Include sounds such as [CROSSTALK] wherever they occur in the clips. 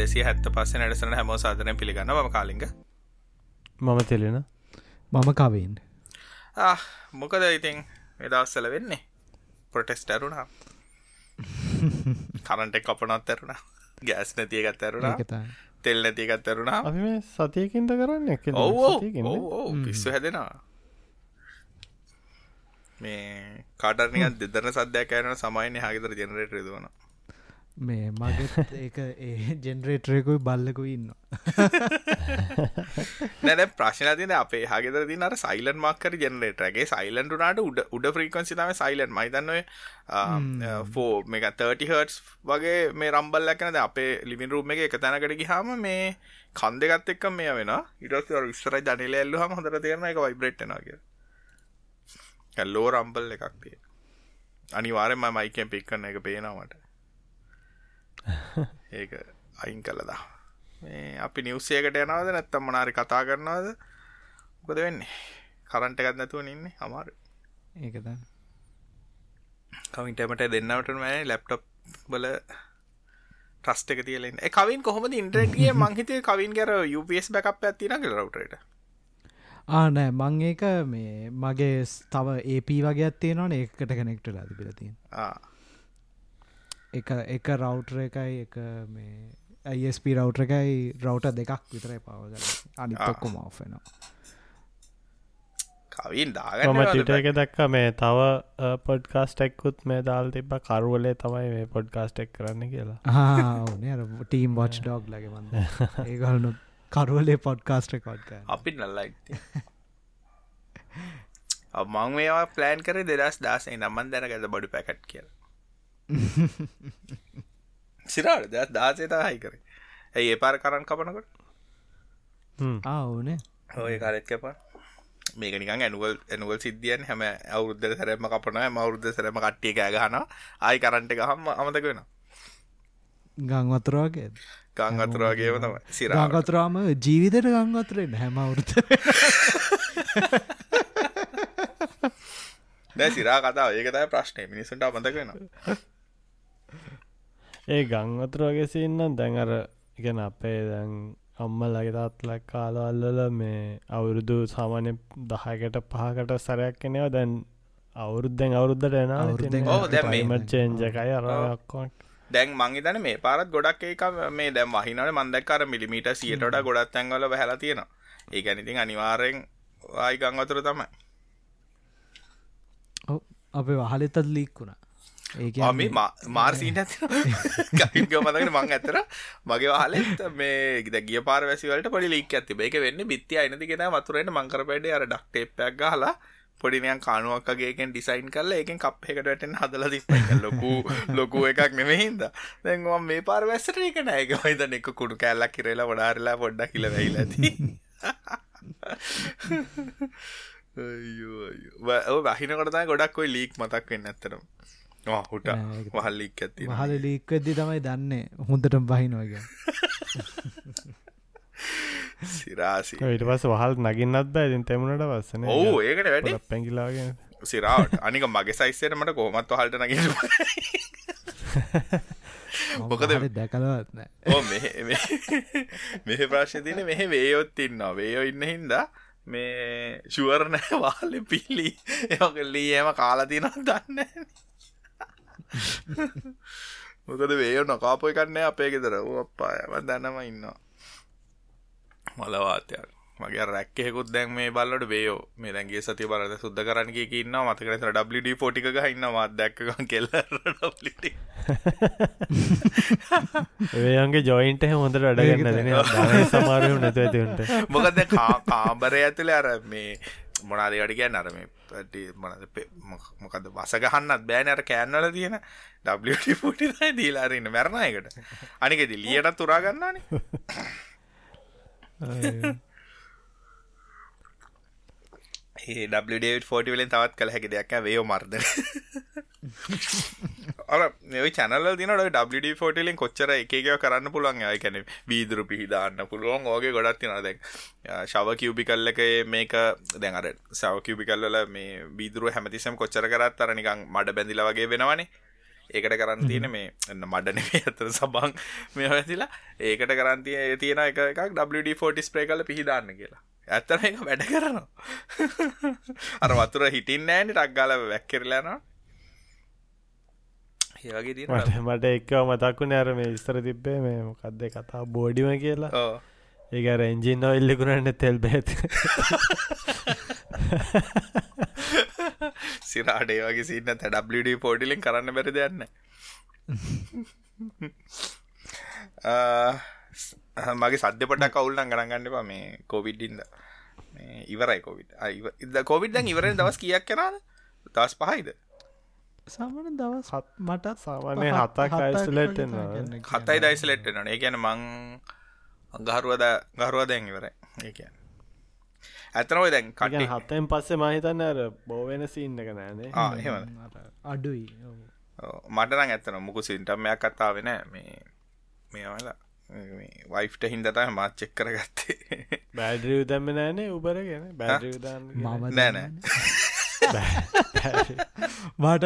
දෙසිය හැත්ත පස්සේ නැටසන හැමෝ සාධනය පිළිගන්න ම කාලිග. මම තෙලෙන. මම කවෙන්. මොකද ඉතින් එදස්සල වෙන්නේ? පොටෙස්ට ඇරුණා. කරන්ටෙක් අපනත් ඇරුණා. ගෑස් නැතිය ගත් ඇරුණා. තෙල් නැතිය ගත් ඇරුණා. අපි මේ සතියකින්ද කරන්න? ඔව් පිස්සු හැදෙනවා. මේ කාටර්නියන් දෙදරන සද්‍යයක් ඇන සමයින හගතර ජනරේට රදවනවා මේ මගත් ඒක ඒ ජෙනරේටරයකුයි බල්ලකු ඉන්න නැන ප්‍රශ්න තින අපේ හගෙතර ති අර සයිලන් මක්කර ජෙනරේටරගේ සයිලන්ටුනාට උඩ උඩ ෆ්‍රීකන්සි තම සයිලන් මයිතන්නව ෆෝ මේක 30 හර්ස් වගේ මේ රම්බල් ලැකනද අපේ ලිමින් රුම් එක එක තැනකට ගිහාම මේ කන් දෙගත් එක්ක මේ වෙන ඉටස් විස්තර ජනල එල්ලු හම හොඳර තේරන එක වයිබ්‍රට්නගේ ලෝ රම්බල් එකක් තිය අනිවාරෙන්ම මයිකෙන් පික් කරන එක පේනවට [LAUGHS] ඒක අයින් කළදා මේ අපි නිවසයකට යනවද? නැත්තම් මනාරි කතා කරනවද? මොකද වෙන්නේ? කරන්ට එකත් නැතුව ඉන්නේ අමාරු. ඒකද කවින්ටමට දෙන්නවට මෑ ලැප්ටොප් බල ට්‍රස්ට එක තියලෙන් කවින් කොහොමද ඉන්ට්‍රටිය මංහිතේ කවින් ගැර UPS බැකප් ඇතින රවටට ආනෑ මං ඒක මේ මගේ තව AP වගේ තියෙනවන. ඒකට කනෙක්ට ලා තිබිලතින් එක එක රවටර එකයි එක මේ අයිස්ප රවටර එකයි රවට දෙකක් විතරයි පවගල අනිතක්කොම ඔෆෙනවා කවින් දාගමට එක දැක්ක මේ තව පොඩ්කාස්ටෙක්කුත් මේ දාල් තිබ කරුවලේ තමයි මේ පොඩ්කාස්ටෙක් කරන්න කියලා. ඕනේ. ටීම් වොච් ඩෝග් ලගේ මන්ද ඒගලනු කරුවලේ පොඩ්කාස්ට කොඩ්ක අපි නල්ලයි [LAUGHS] මං මේවා ප්ලෑන් කර දෙදස් දාසේ නම්මන් දැනගත බඩු පැකට් කියලා සිරාට දෙයක් දාසේ හයි කර. ඇයි ඒ පාර කරන්න කපනකොට? ආවනේ ඔය කරත් කැපා මේක නිකන් ඇනුවල් ඇනුවල් සිද්ධියන් හැම අවුරුද්ධ සැරම කපන මවුරුද්ධ සැරම කට්ටිය කෑගහන ආයි කරන්ට එක හම අමතක වෙන ගංවතුරවාගේ ගංවතුරවාගේම තමයි. සිර ගංගතුරාම ජීවිතයට ගංවතුරෙන් හැම අවුරුත දැ සිරා කතා ඒකතයි ප්‍රශ්නය මිනිසුන්ට අමතක වෙනවා [LAUGHS] ඒ ගංවතුර වගේ සින්නම් දැන් අර ඉගෙන අපේ දැන් අම්මලගේ තාත්ලක් කාලවල්ලල මේ අවුරුදු සාමාන්‍ය දහයකට පහකට සරයක් කෙනව දැන් අවුරුද්ධෙන් අවුරුද්ධට එන මට චේන්ජකයි අරක්කොක් දැන් මංහිතන මේ පාරත් ගොඩක් ඒක මේ දැම් වහිනට මන්දක්කර මිලිමිට සියටට ගොඩත් තැන්වල බැහලා තියෙනවා. ඒ ගැනිතින් අනිවාරෙන් ආයි ගංවතුර තමයි. අපේ වහලෙතත් ලීක්කුණා ඒ මාර්සිීට ඇති මතකට මං ඇතර මගේ වාලෙත් මේ ද ගිය පාර වැසිවලට පොඩි ලික් ඇති ඒක වෙන්න බිත්ති අයිනතිගෙන වතුරට මංකර පැඩේ අර ඩක්ටේප්යක් හලා පොඩිනියන් කානුවක්කගේකෙන් ඩිසයින් කල්ල එකෙන් කප් එකට වැටෙන් හදල තිප ලොකු ලොකු එකක් නෙමහින්ද දැන්වා මේ පාර වැස්සට එක නෑක මයිත එක කුඩු කැල්ලක් කිරලා වඩාරලා පොඩ්ඩ කියල වෙයිල [LAUGHS] ඇති වහිනකොටතා ගොඩක් ඔයි ලීක් මතක් වෙන්න ඇත්තරම් හුට. වහල්ලික් ඇති හල ලීක්වෙද්දි තමයි දන්නේ. හොඳට බහිනවග [LAUGHS] සිරාසි. ඊට පස වහල් නගින්නත් බෑ. තෙමුණට පස්සන ඕ ඒකට වැඩ. පැකිලාගෙන සිරාවට. අනික මගේ සයිස්සයට මට කොහමත් හල්ට නග මොකද දැකලවත්න ඕ මෙහ ප්‍රශ්න තින මෙහ වේයොත් ඉන්නවා. වේයෝ ඉන්න හින්දා මේ ශුවරණෑ වාල පිල්ලි. එමකල්ලී ඒම කාලතිනක් දන්න මොකද වේයෝ නොකාපොයි කන්නේ අපේ ගෙදර. අප්පායම දැනම ඉන්නවා. මලවාතයක් මගේ රැක්කෙකුත් දැන් මේ බල්ලට වේයෝ. මේ දැන්ගේ සති බලද සුද්ද කරන්න කිය ඉන්න මතකන WD පොටික ගහන්න මත් දැක්ක කෙල්ල ඒයන්ගේ ජොයින්ට හොඳට අඩගන්න සමාරය නැත ඇතිට මොකද කාම්බරය ඇතුළ අර මේ මොනාදකට කියන්න? අර මේ පැටි මොනද මොකද වසගහන්නත් බෑනර කෑන්නල තියෙන ඩප්ටි දීලාරන්න මැරණයකට අනිකෙද ලියට තුරාගන්නානේ [LAUGHS] ඒ ඩ ෆෝටි වලින් තවත් කළ හැකි දෙයක් වයෝ මර්ද අර මේ චනල දිනට ඩ ෆෝටලින් කොච්චර එකකව කරන්න පුළුවන්. යකැන බීදුරු පිහිදාන්න පුළුවන්. ඕගේ ගොඩත් තින දැක් ශව කිව්බි කල්ලක මේක දැනර සව කිව්බි කල්ල මේ බීදුරු හැමතිසම් කොච්චර කරත් අර නිකං මඩ බැඳිල වගේ වෙනවනේ. ඒකට කරන්න තියෙන මේ එන්න මඩන ඇතර සබං මේ ඇතිලා ඒකට කරන්තිය තියෙන එක එකක් WD40 ස්ප්‍රේ කල පිහිදාන්න කියලා. ඇත්තන එක වැඩ කරනවා. අර වතුර හිටින් නෑන ටක්ගාල වැැක්කරලනවා ඒවගේ මට එක්කව මතක්කු නෑර මේ ඉස්තර තිබ්බේ මේ මොකක්ද කතා බෝඩිම කියලා. ඒකර එන්ජින් ඔල්ලිකුණන්න තෙල් බෙත් සිරාඩේ වගේ සින්න WD පෝඩිලින් කරන්න බැරි දෙන්න [LAUGHS] [LAUGHS] මගේ සද්‍ය පට කවුල්ලන් ගණගන්නපා මේ කොවිඩ්ඩින්ද ඉවරයි කොවිඩ් ඉද කොවිඩ්ඩන් ඉවරෙන් දවස් කියක් කරාද දස් පහයිද? සාමන දවස් හත් මට සාමානය හතක් අයිස්ලට හතයි දයිස්ලෙට් න ඒ ගැන මං ගහරුවද ගහරුව දැන් ඉවරයි. ඒ කියන්න. ඇතනව දැන් කට හත්තෙන් පස්සේ මහිතන්න අර බෝවෙන සින්න එක නෑනේ එහෙම අඩුයි. මටන ඇත්තන මුකු සින්ටම්මයක් කතා වෙන මේ මේවල වයිෆ්ට හින්දතම මාත් චෙක් කර ගත්තේ බෑඩරී දම්ම නෑනේ උබර ගැන බෑඩරී දන්න මම නෑනෑ මට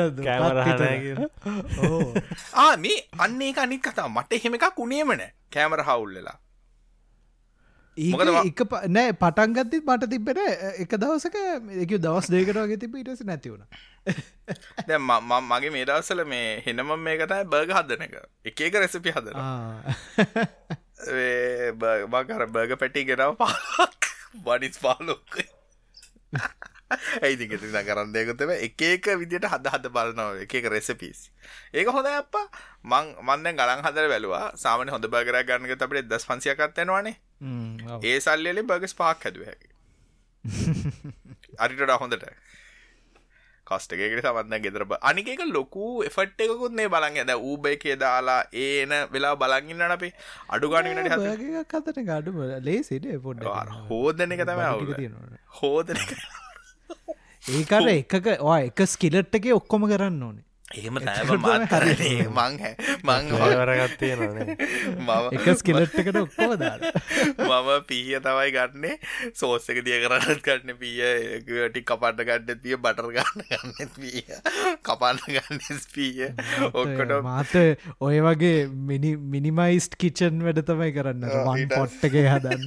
ආ මේ අන්නේ එක අනික් කතා මට එහෙම එකක් උනේමන කෑමර හවුල්ලලා ඒක නෑ පටන්ගත්ති මට තිබෙන එක දවසක එක දවස් දේකටගේ තිබ ඉටස නැතිවුණ [LAUGHS] දැ මගේ මේ දවසල මේ හෙනම මේකතයි බර්ග හදන එක. එක එක රෙසිපි හදන බකර බර්ග පැටි ගෙනාව පාක් බනිස් පාලොක්? [LAUGHS] ඇයිති ති කරන්න? දෙකුතම එක එක විදිට හද හද බලනව එක එක රෙසපිස් ඒක හොඳ අප මං මන්න ගලන් හදර බැලවා. සාමන හොඳ බගර ගන්නක අපට දස් පන්සියකත්වෙනවානේ ඒ සල්ලලි බගස් පාක් හැදුව. [LAUGHS] හැකි අරිටට හොඳට කස්ටකට සමන්න ගෙදර අනික ලොකු එෆට් එකකුත් නේ බලන් ඇද ඌබ එකේ දාලා ඒන වෙලා බලගන්න අපේ. අඩුගාන ට හ කතට ගඩුම ලේසිට පොඩ්ඩ හෝදන එක තම හෝදන ඒකට එකක එක ස්කිලට් එක ඔක්කොම කරන්න ඕනේ එහෙම තෑම මාත් කරනේ මං හැ. මං වරගත්තේ මම එක ස්කිලට් එකට ඔක්කොම දාන්න මම පීය තමයි ගන්නේ. සෝස් එක දිය කරන්නත් ගන්න පීය ටි කපන්න ගන්න පිය බටර් ගන්න ගන්න පීය කපන්න ගන්න පීය ඔක්කොට මාත ඔය වගේ මිනි මිනිමයිස්ට් කිචන් වැඩ තමයි කරන්න. වන් ඊට- පොට්ට එක හදන්න.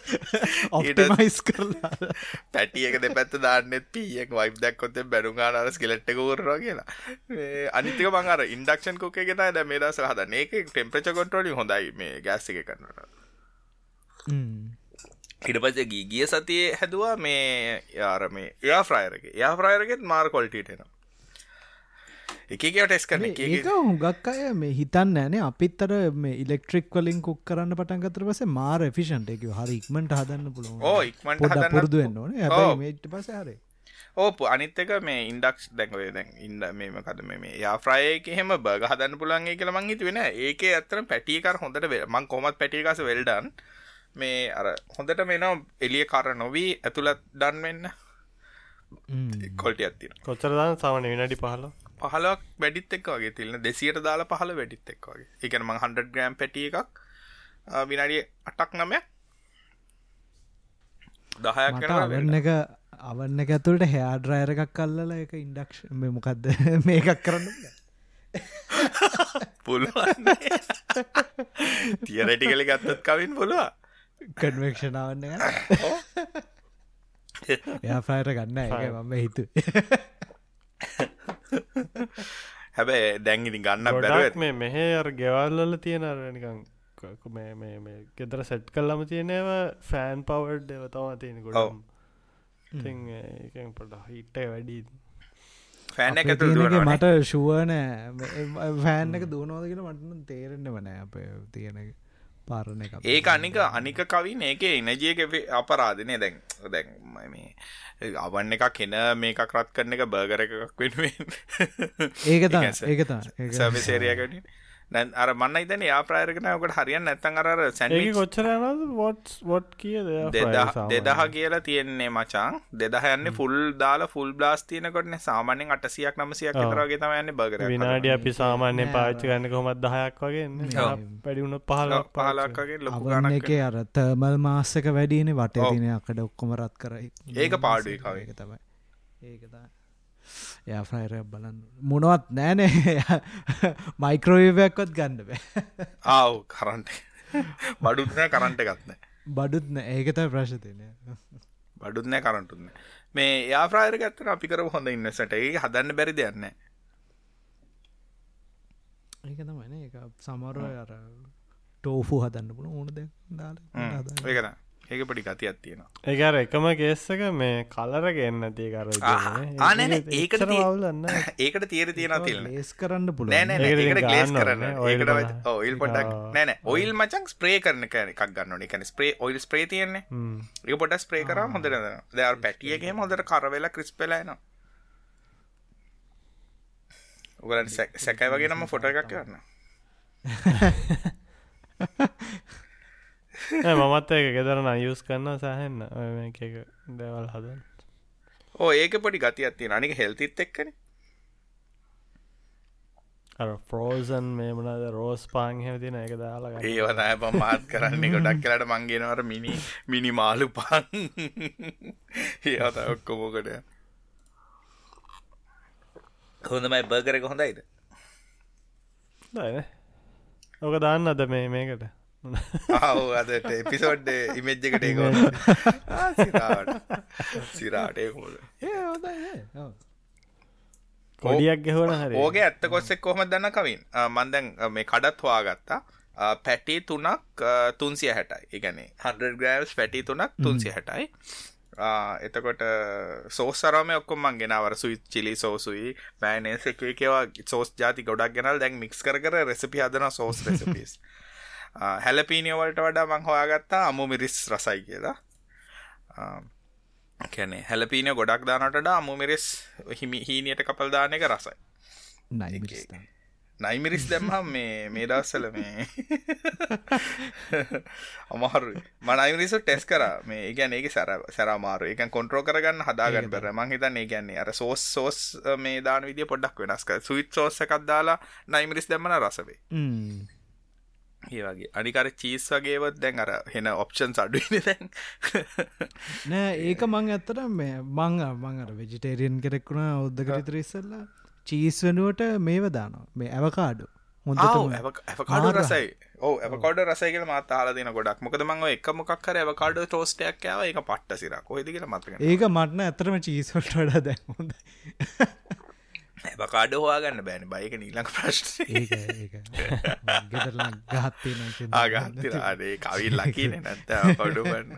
[LAUGHS] ඔප්ටමයිස් කරලා. පැටියක දෙපැත්ත දාන්නෙත් පීයක් වයි් දක්කොත්තේ බැරුගානර ස්කෙලට්ක කෝරවා කියලා අනිතික මංර ඉන්ඩක්ෂන් කෝකේ ගෙනයි ද මේ දස හද ඒක ටෙම්ප්‍රච කොන්ට්‍රෝලින් හොඳයි මේ ගෑස් එක කරන්නට ඉට පස ගිය සතියේ හැදවා මේ යාර මේ එයා ෆ්‍රයිරක එයා ෆ්‍රයිරගෙත් මාර් කොල්ටේන එකක ටෙස් කරන ඒක හුඟක් අය මේ හිතන්න ෑනේ. අපිත්තර මේ ඉලෙක්ට්‍රික් වලින් කුක් කරන්න පටන්ගතර පස මාර ෆිෂන්ට එක හරි ඉක්මට හදන්න පුළුවන්. ඕ ඉක්මට පොඩ හදන්න පුරදුවෙන්න ඕන. මේට පස හරේ ඕප. අනිත් එක මේ ඉන්ඩක්ස් දැන්වේ දැන් ඉන්න මේම කද මේ යා ෆ්‍රයක එහෙම බග හදන්න පුළන්ගේ කියල මං හිතු වෙන ඒක ඇත්තන පැටියකර හොඳට මං කොමත් පැටියකස වෙල්ඩන් මේ අර හොඳට මෙනම් එලිය කර නොවී ඇතුළත් ඩන් වෙන්න. කොල්ට ඇත්තින කොච්චරදාන් සාමන විනඩි පහල. පහලක් වැඩිත් එක් වගේ තිල්න දෙසියට දාලා පහල වැඩිත් එක් වගේ. එකන මං හන්ඩ ග්‍රම් පැටිය එකක් විනාඩිය අටක් නමය දහයක් අවන්න එක අවන්න එක ඇතුළට හයාඩ්‍රයර එකක් කල්ලල එක ඉන්ඩක්ෂ මොකක්ද මේකක් කරන්න [LAUGHS] පුළුවන්. තියරටි කළ ගත්තත් කවින් පුළුව කන්වක්ෂනාවන්න එයා ෆ්‍රයිට ගන්න මම හිතු [LAUGHS] හැබැයි දැංගිනි ගන්න ගොඩක් බැරුව මේ මෙහෙ අර ගෙවල්ලල තියෙන අරනිකං මේ මේ මේ ගෙදර සෙට් කල්ලම තියෙනව ෆෑන් පවඩ් දෙව තමා පොට හිට්ට වැඩී. එක මට ශුවනෑ ෆෑන් එක දුවනෝද කියලා මටන තේරෙන්න්න වනෑ අප තියෙන පාරණ එක. ඒක අනික අනික කවින් ඒක එනජියක අපරාධනය දැන් දැන් ම- අවන්න එකක් එන මේකක් රත් කරන එක බර්ගර එකක් වෙනුවෙන්. ඒක තා [LAUGHS] ඒක තා සර්විසේරයකට දැන් අර මන්න ඉතන යා ප්‍රයරකන ඔකට හරියන් නැත්තන් අර ඒක සැන්ඩි කොච්චරනද වොට් වොට් කිය දෙදහ කියලා තියෙන්නේ මචාන් දෙදහයන්න ෆුල් දාලා ෆුල් බ්ලාස් තියනකොටන. සාමානෙන් අටසියක් නමසියක්. තරගේ තමයන්න බගර විනාඩි අපි සාමාන්‍ය පාච්චි ගන්න කොමත් දහයක් වගේ. පැඩිවුණු පහල පහලක්ගේ ලොකු ගනක් එක අර තර්මල් මාස්සක වැඩියන වට අකට ඔක්කොම රත් කරයි ඒක පාඩුයි කවි. ඒක තමයි. ඒක තමයි යාෆ්‍රයිරයක් බලන්න මොනවත් නෑනේ [LAUGHS] මයික්‍රෝවයක්කොත් ගන්න බෑ. [LAUGHS] ආව් කරන්ට බඩුත්නෑ කරන්ට ගත්න බඩුත්න ඒකතයි ප්‍රශ්තිනය බඩුත්නෑ කරන්ටුන්න මේ යාප්‍රායර ගත්තන අපි කර හොඳ ඉන්නසට ඒ හදන්න බැරි දෙයන්න ඒක තමයින එක සමරුව අර ටෝෆු හදන්න පුළ ඕන දෙ දාල ඒකන ඒක පටි ගතියක් තියෙනවා. ඒකර එකම කේස්සක මේ කලර ගන්න තිය කර ආනන [LAUGHS] ඒකට වුලන්න ඒකට තීර තියෙන තිල්න ලේස් කරන්න ඉතින් ගලේස් කරන්න ඒකට. ඔයිල් පොඩක් ආ. නෑන ඔයිල් මචන් ස්ප්‍රේ කරන එකක් ගන්න එකන ස්ප්‍රේ ඔයිල් ස්ප්‍රේ තියෙන්නේ. ඒ පොට ස්ප්‍රේ කර හොඳ දර පැටියගේ හොඳට කරවෙලා ක්‍රිස්පෙලයින උගලට සැකයි වගේ නම ෆොට එකක් කරන්න [LAUGHS] මමත් ඒක ගෙදරන යස් කරන්න සහන්න එක දේවල් හදන් ඕ ඒක පොඩි ගතියක් තියෙන අනික හෙල්තිත් එක්කන අර ෆ්‍රෝසන් මේ මනද රෝස් පාං හැතින එක දාලා. ඒවනය බ මාත් කරන්නේ ගොඩක් කලට මංගෙනවර මිනි මිනි මාලු පන් ඒත ඔක්කොමෝකට හොඳමයි බර්ගරක හොඳයිද දයිනේ. ඕක දාන්න අද මේ මේකට අදට එපිසෝඩ් ඉමෙජ් එකට ඒක සිරාට [LAUGHS] කොඩියක් ගෙහවන හරි. ඕගේ ඇත්ත කොස්සෙක් කොහොම දන්න කවින්? මන්දැන් මේ කඩත් හවාගත්තා පැටි තුනක් තුන්සිය හැටයි. එකනේ 100 ග්‍රෑස් පැටි තුනක් තුන්සිය හැටයි. එතකොට සෝසරම ඔක්කොම ගෙනවර. සුයි චිලි සෝසුයි පෑනේස එකවා සෝස් ජාති ගොඩක් ගෙනල් දැන් මික්ස් කර කර රෙසිපි හදන සෝස් රෙසිපිස් හැලපීනියවලට වඩා මං හොයාගත්තා අමු මිරිස් රසයි කියලා. කැනෙ හැලපීන ගොඩක් දානට අමු මිරිස් හිමි හීනියට කපල් දාන එක රසයි. නයි නයිමිරිස් දැම්හම් මේ මේ දවස්සල මේ [LAUGHS] අමහරු මනයිමිරිස ටෙස් කර. මේ ඒගැන ඒක සැර සැරමාරු එක කොන්ට්‍රෝ කරගන්න හදාගන්න බැර මං හිතන්නේ ගැන්නේ අර සෝස් සෝස් මේ දාන විදිිය පොඩ්ඩක් වෙනස්ක සුවිත් සෝස එකක් දාලා නයිමිරිස් දැම්මන රසවේ [LAUGHS] ඒ වගේ. අනිකර චීස් වගේවත් දැන් අර හෙන ඔප්ෂන් අඩුවන දැන්. [LAUGHS] නෑ ඒක මං ඇත්තට මේ මං මං අර වෙජිටේරියන් කෙරෙක්ුණ ඔද්දක විතර ඉස්සල්ලා චීස් වෙනුවට මේව දානවා. මේ ඇවකාඩු ඇකාඩු රසයි. ඕ ඇකොට රසයිකල මත් ආල දින ගොඩක්. මොකද මං එක මොකක් කර ඇවකාඩ ටෝස්ටයක් යාව එක පට්ට සිර කොහෙද කියල මතක ඒක මටන ඇතරම චීස්වලට වඩා දැහොඳ [LAUGHS] ඇබකාඩ හවාගන්න බෑන. බයික නීලං ප්‍රශ්ට ගහත්තේ ආගත්තිර අදේ කවිල් ලකින නැත්ත පඩු පන්න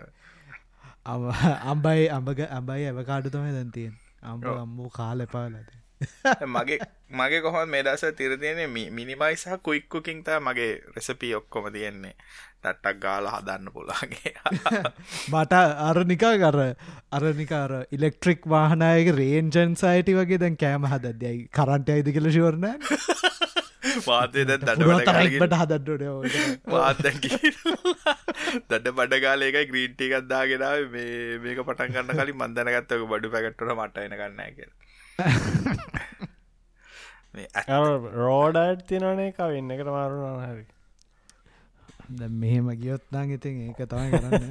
අම්බයි අඹග අබයි ඇවකාඩු තමයි දැන්තියෙන් අම්බ අම්බූ කාල එපාලද [LAUGHS] මගේ මගේ කොහොත් මේ දස තිරතියන මිනිමයිසහ කුයික්කුකින්තා මගේ රෙසපී ඔක්කොම තියෙන්නේ. ටට්ටක් ගාල හදන්න පුලාගේ [LAUGHS] මට අරනිකා කර අරනිකාර ඉලෙක්ට්‍රික් වාහනයක රේන්ජන් සයිටි වගේ දැන් කෑම හදද්‍යයි කරන්ට අයිද කියල ශවරණ වාතය දැන් තරයිට දඩ හදන්නට වාතැකි දඩ බඩගාලේකයි ග්‍රීන්ටි එකක්දාගෙනාව මේ මේක පටන් ගන්න කලින් මන්දනගත්තක බඩු පැකට්ටට මටයින ගන්න කිය රෝඩයිට් තිනනේ කවන්න එකට මාරුණ හරි. ද මෙහෙම ගියොත්නාං ඉතින් ඒක තමයි කරන්න.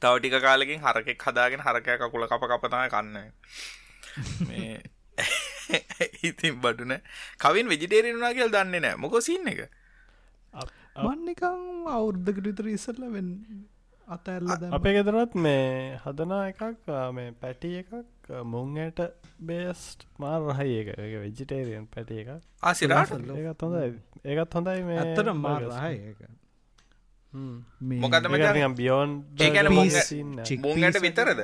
තවටික කාලකින් හරකෙක් හදාගෙන හරකය කකුල කප කපතම කන්න. මේ [LAUGHS] ඉතින් බඩුන කවින් වෙජිටේරෙනවා කියල් දන්නේ නෑ. මොක සින්න එක? මන්නිකං අවුද්ධකට විතර ඉස්සල්ල වෙන් අතඇල්ල අපේ ගෙදරත් මේ හදනා එකක් මේ පැටිය එකක් මුංයට බේස්ට් මාර් රහයි එක වෙජිටේරියන් පැටිය එක ආසිරාට ඒත් හොඳයි. ඒකත් හොඳයි. මේ ඇත්තට මාරහය ඒක. මොකද මචං? බියෝන් ඒ කියන්නේ මුංග- chick මුංගට විතරද?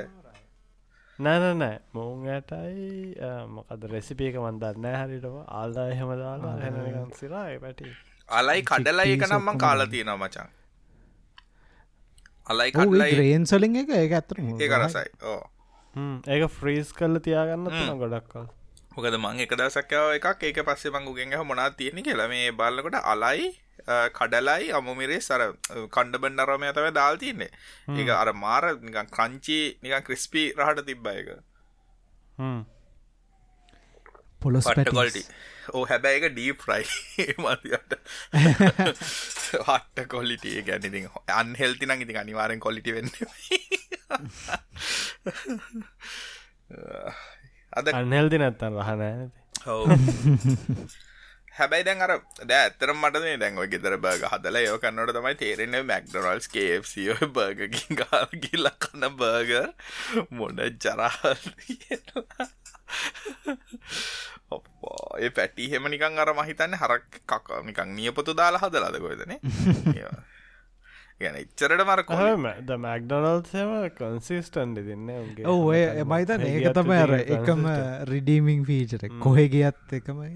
නෑනෑ මුංඇටයි මොකද රෙසිපියක මන්දන්න හරිටම ආල්දා එහෙම දාලා හැනකන් සිරා පැටි. අලයි කඩලයි එක chickpeas නම්මන් ඔක්කොම කාලා තියෙනවා මචන් අලයි කඩලයි. ග්‍රේන්සලින් එක ඒක ඇතර ඒක රසයි. ඕ ඒක ෆ්‍රීස් කල්ල තියාගන්න ගොඩක්කල් මොකද මං එක දසක්කාව එකක් ඒක පස්සේ මංගුගෙන් මොනා තියෙන කියලා. මේ බලකොට අලයි කඩලයි අමුමිරේ සර කණ්ඩබන් නරමය තව දාල් තියන්නේ ඒක අර මාර නිකන් ක්‍රංචි නිකන් ක්‍රිස්පි රහට තිබ්බ එක පොලොස් පට්ට කොල්ටි පැටි ඕ හැබැයි [LAUGHS] [LAUGHS] එක ඩීප් රයි මතිට හට්ට කොල්ලිටිය ගැනති අන්හෙල්ති නං ඉති අනිවාරෙන් කොලිටි වෙන්න [LAUGHS] අද අන්හෙල්දි නැත්තන් රහනෑ හෝ හැබැයි දැන් අර දැ ඇතරම් මටනේ දැන්ව ගෙදර බර්ග හදල යෝ කන්නට තමයි තේරෙන්නේ මැක්ඩොනල්ස් කFෝ බර්ගකින් ගාල් ගිල්ල කන්න බර්ගර් මොඩ ජරා ඒ පැටි හෙම නිකං අර මහිතන්න හරක් කක නිකං නියපොතු දාලා හදලාද කොයදන ගැන ඉච්චරට මර ද මැක්ඩොනල්සම කොන්සිස්ටන්ඩ දෙන්න ඔව ඒ මයිතන් ඒක තමයි අර එකම රිඩීමිං ෆීචර කොහෙ ගියත් එකමයි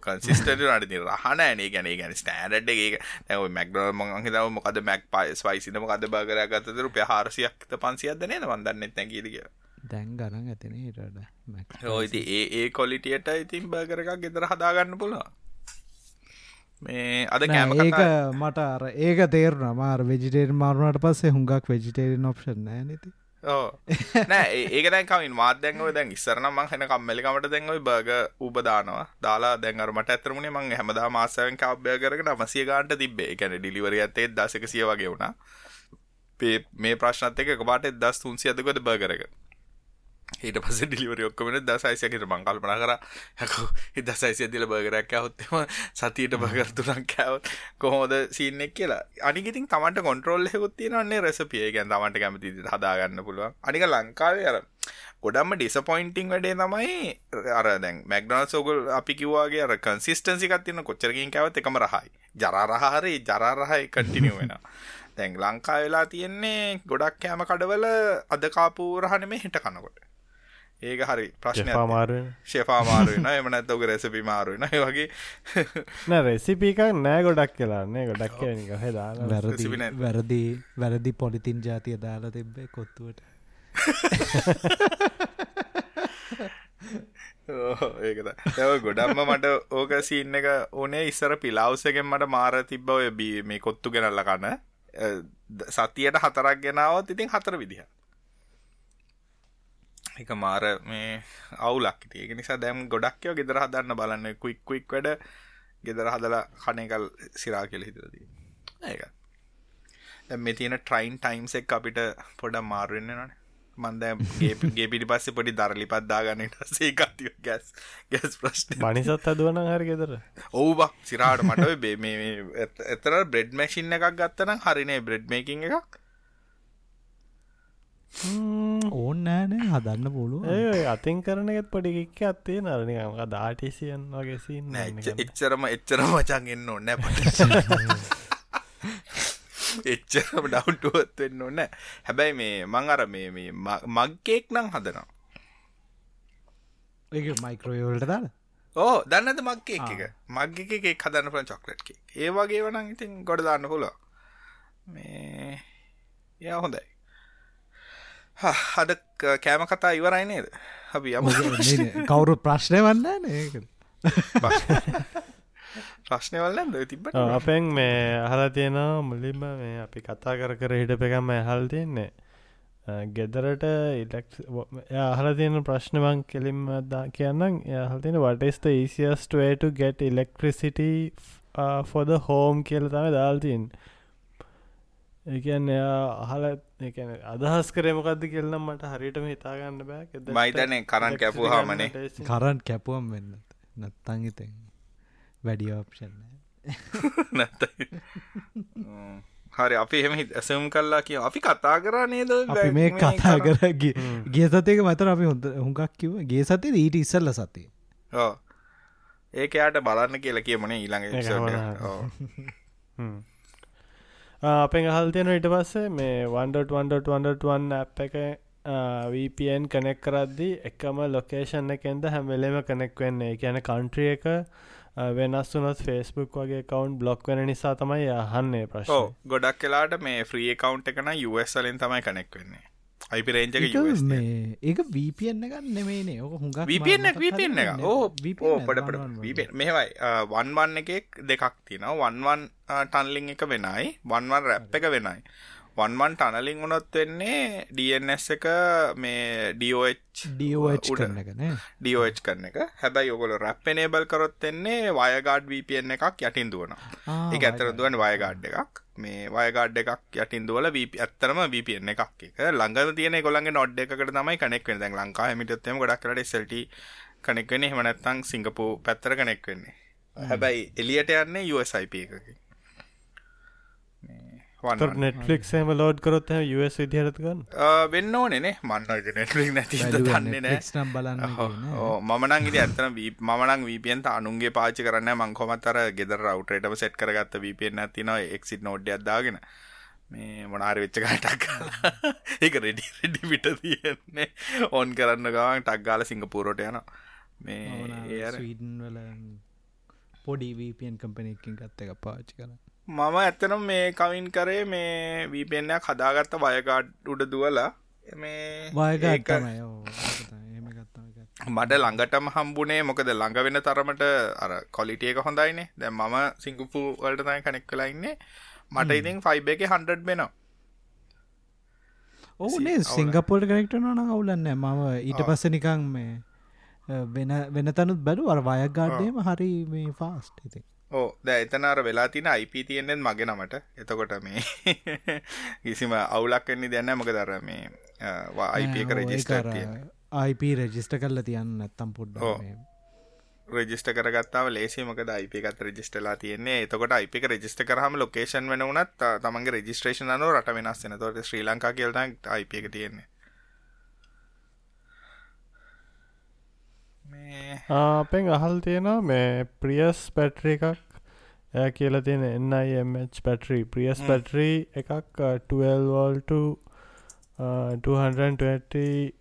කන්සිස්ට නට රහන නේ ගැන ගැන ස්ටෑඩ් එක. නැව මැක්ඩොල් මං හිතාව මොකද මැක් පයි ස්වයිසින මොකද බාගර ගතද රුපය හාරසියක්ත පන්සියද නේ වදන්නෙත් නැකිදක දැන් ගරන් ඇතින හිටට ඕයිති ඒ ඒ කොලිටියට ඉතින් බාගරකක් ගෙදර හදාගන්න පුළුවන්. මේ අද කෑම ඒක මට අර ඒක තේරුණ. මාර වෙජිටේර් මාරුණට පස්සේ හුඟක් වෙජිටේරන් ඔප්ෂන් නෑ නති නෑ ඒකදැන් කමින්. මාත්‍යංගව දැන් ඉස්සරන මං හෙන කම්මලිකමට දැන්වයි බර්ග උබදානවා දාලා දැන්වරමට ඇතරමුණේ මං හැමදා මාසයන් කාබ්ය කරට මසිය ගාන්ට තිබේ එකැන ඩිලිවර ඇත්තේ දසක සිය වගේ වුණා. මේ ප්‍රශ්නත් එක පාට දස් තුන්සිය අදකොද බර්ගරක ඊට පස ඩිලිවර ඔක්කමට දසයිසකට මං කල්පන කර. හැකෝ දසයිසිය දිල බර්ගරක් ඇහොත්තම සතියට බගර තුරක් කෑවත් කොහෝද සින්නෙක් කියලා? අනිගිතින් තමට කොන්ට්‍රෝල් හෙකුත්ති නන්නේ රෙසපිය ගැන් තමට කැමති හදාගන්න පුළුවන්. අනික ලංකාවේ අර ගොඩම්ම ඩිසපොයින්ටිං වැඩේ තමයි අර දැන් මැක්ඩනල් සෝගල් අපි කිව්වාගේ අර කන්සිස්ටන්සිකත් තින්න කොච්චරකින් කැවත් එකම රහයි. ජරාරහරි ජරාරහයි කටිනිය වෙන දැන් ලංකා වෙලා තියෙන්නේ ගොඩක් කෑම කඩවල අද කාපු රහන මේ හිට කනකොට. ඒක හරි ප්‍රශ්න මාරුවෙන ශේපාමාරුවෙන එම නැත්තවක රැසපි මාරුවෙන වගේ. නෑ රෙසිපිකක් නෑ ගොඩක් කියලාන්නේ ගොඩක් හෙදා වැරදි වැරදි වැරදි පොලිතින් ජාතිය දාලා තිබ්බේ කොත්තුවට. ඒකද ඇව ගොඩම්ම මට ඕක සින්න එක ඕනේ ඉස්සර පිලාවසකෙන් මට මාර තිබ්බ ඔය බී මේ කොත්තු ගෙනල්ල කන්න සතියට හතරක් ගෙනාවත් ඉතින් හතර විදිහ එක මාර මේ අවුලක් ඒක නිසා දැම් ගොඩක්යෝ ගෙදර හදන්න බලන්න. කුයික් කුයික් වැඩ ගෙදර හදලා කනකල් සිරා කෙල හිතරදී ඒක. මේ තියෙන ට්‍රයින් ටයිම්ස් එක් අපිට පොඩ මාරුවෙන්න නනේ මන්ද ගේ [LAUGHS] පිටි පස්සේ පොඩි දරලිපත් දාගන්නට සේකතිය ගැස් ගැස් ප්‍රශ්න මනිසත් අදුවන හරි ගෙදර. ඔවු බක් සිරාට මට බේ එතර බ්‍රෙඩ් මැසින් එකක් ගත්තනම් හරිනේ බ්‍රෙඩ් මේකින් එකක් ඕන් නෑනේ හදන්න පුළුව ඒ අතින් කරනගෙත් පොඩිකික්ක අත්තේ නරනිකම දාටිසියන් වගේසින්න එච්චරම එච්චර මචන් එන්න ඕන්න එච්චරම ඩවන්ටුවත් වෙන්න ඕන්න හැබැයි මේ මං අර මේ මේ මග්කේක් නං හදනවා. ඒ මයික්‍රෝයෝල්ට දාල? ඕ දන්නද මක්කේක් එක? මග්ග එකක් හදන්න පන චොක්ලට් ඒ වගේ වනං ඉතින් ගොඩ දාන්න පුල මේ ය හොඳයි හද කෑම කතා ඉවරයි නේද? අපි යම. කවුරු ප්‍රශ්නය වන්න ඒක. [LAUGHS] ප්‍රශ්නවල්ලද තිබ අපෙන් මේ අහලා තියෙනවා මුලින්ම මේ අපි කතා කර කර හිට එකම ඇහල් තියෙන්නේ. ගෙදරට ඉලක් අහල තියෙන ප්‍රශ්නවන් කෙලින්ම දා කියන්නම්. යහල් තියෙන වටස්ත ඒසිස්ට වේට get electricity for the home කියල තම දාල්තින් ඒකන් එයා අහල එකන අදහස් කරමකක්ද කෙල්නම් මට හරිටම හිතාගන්න බෑ. මයිතනය කරන් කැපු හාමනේ කරන් කැපුවම් වෙන්න නැත්තං හිතෙන් වැඩිය ඔප්ෂන් නැත හරි අපි එම ඇසම් කල්ලා කිය අපි කතා කරා නේද? අපි මේ කතා කර. ගේ සතයක මතර අපි හොඳ හුඟක් කිව ගේ සතේ ඊට ඉස්සල්ල සතේ ඒක යාට බලන්න කියලා කියමනේ ඊළඟ අපෙන් අහල් තියෙන ඉට පස්සේ මේ වන්ඩට වන්ඩට වන්ඩට වන් අප් එක VPN කනෙක් කරද්දි එකම ලොකේෂන් එකෙන්ද හැමවෙලෙම කනෙක් වෙන්නේ. කියන කන්ට්‍රිය එක වෙනස් වනත් ෆෙස්බුක් වගේ කවන්් බ්ලොක් වෙන නිසා තමයි යහන්නේ ප්‍රශ් ගොඩක් කලාට මේ ්‍රී කවන්් එකන යුවස්ලින් තමයි කනෙක් වෙන්නේ. අයිපි රේජක මේ ඒක වීපන්න ගන්න නෙමේනේ ඕක හුඟ වීපන්න වීපන්න එක ඕ පඩපට මෙහවයි වන්වන් එකෙක් දෙකක් තින වන්වන් ටන්ලිං එක වෙනයි. වන්වන් රැප් එක වෙනයි වන්මන් ටනලින් වුණොත් වෙන්නේ DNS එක මේ DOH ඩෝච් කරන එක හැබැයි ඔගොල රැප්පනේබල් කරොත් එන්නේ වයගාඩ් VPN එකක් යටින් දුවන එක ඇතර දුවන් වයගාඩ් එකක්. මේ වයගාඩ් එකක් යටින් දුවල ඇත්තරම VPN එකක් එක. ළඟ තියන ගොළන්ගේ නොඩ් එකකට තමයි කනෙක් වෙන දැන් ලංකා හමිටත්ම ගොඩක් කරට සල්ට කනෙක් වෙන්නේ. හෙමනැත්තං සිංගපු පැත්තර කනෙක් වෙන්නේ. හැබැයි එලියට යන්නේ USIP එකකි නෙට්ලික් ම ලෝඩ් කරොත් ස් විදිහරත්ගන්න වෙන්න ඕනෙනේ මන්න නෙටලික් නැති දන්නේ නෑ. නම් බලන්න මනන් ඉදි ඇත්තන මනන් වීපියන්ත අනුන්ගේ පාචි කරන්න මංකොමත්තර ගෙදර රවටේටම සෙට් කරගත්ත වීපියෙන් ඇතින එක්සිට නෝඩ් අදාගෙන මේ මොනාර වෙච්ච කටක් [LAUGHS] ඒක රෙඩි රෙඩි පිට තියෙන්නේ. ඔන් කරන්න ගවන් ටක්ගාල සිංගපූරෝට යන මේ පොඩි වීපියන් කම්පනයකින් ගත්ත එක පාචි කරන්න මම ඇත්තනම් මේ කවින් කරේ මේ වීපෙන්යක් හදාගත්ත වයගාඩ් උඩ දුවලා මේ මට ළඟටම හම්බුනේ මොකද ළඟ වෙන තරමට අර කොලිටියක හොඳයිනේ. දැ මම සිංගුපු වලට තයි කනෙක් කලා ඉන්නේ. මට ඉතින් ෆයිබ එක හන්ඩ වෙනවා. ඕනේ සිංගපෝල්ට කනෙක්ට නොන අවුලන්න මම ඊට පස්ස නිකං මේ වෙන වෙන තනුත් බැලු අර වයගාඩ්ඩේම හරි මේ ෆාස්ට ඉතින් ඕ ද එතනර වෙලා තින අයිප තියෙන්නෙත් මගේ නමට. එතකොට මේ [LAUGHS] කිසිම අවුලක්කන්නේ දැන්න මොක දර මේ අයිප එක රජිස්ටර් අයිප රජිස්ට කරල තියන්න නැත්තම් පුඩ්ඩ රජිස්ට කරගත්තාව ලේසිමක අයිප එකත් රජිස්ටලා තියන්නේ. එතකොට අයිප එක රජිස්ට කරහම ලොකේෂන් වෙන වනත් තමන්ගේ රජිස්ට්‍රේෂන රට වෙනස් වෙන තොට ශ්‍රී ලංකා කියලට අයිප එක තියෙන්නේ අපෙන් අහල් තියෙනවා මේ ප්‍රියස් පැට්‍ර එකක් ඇය කියල තියෙන එන්නයිMH පැටරී ප්‍රියස් පැටරී එකක් 12වෝල්ට 220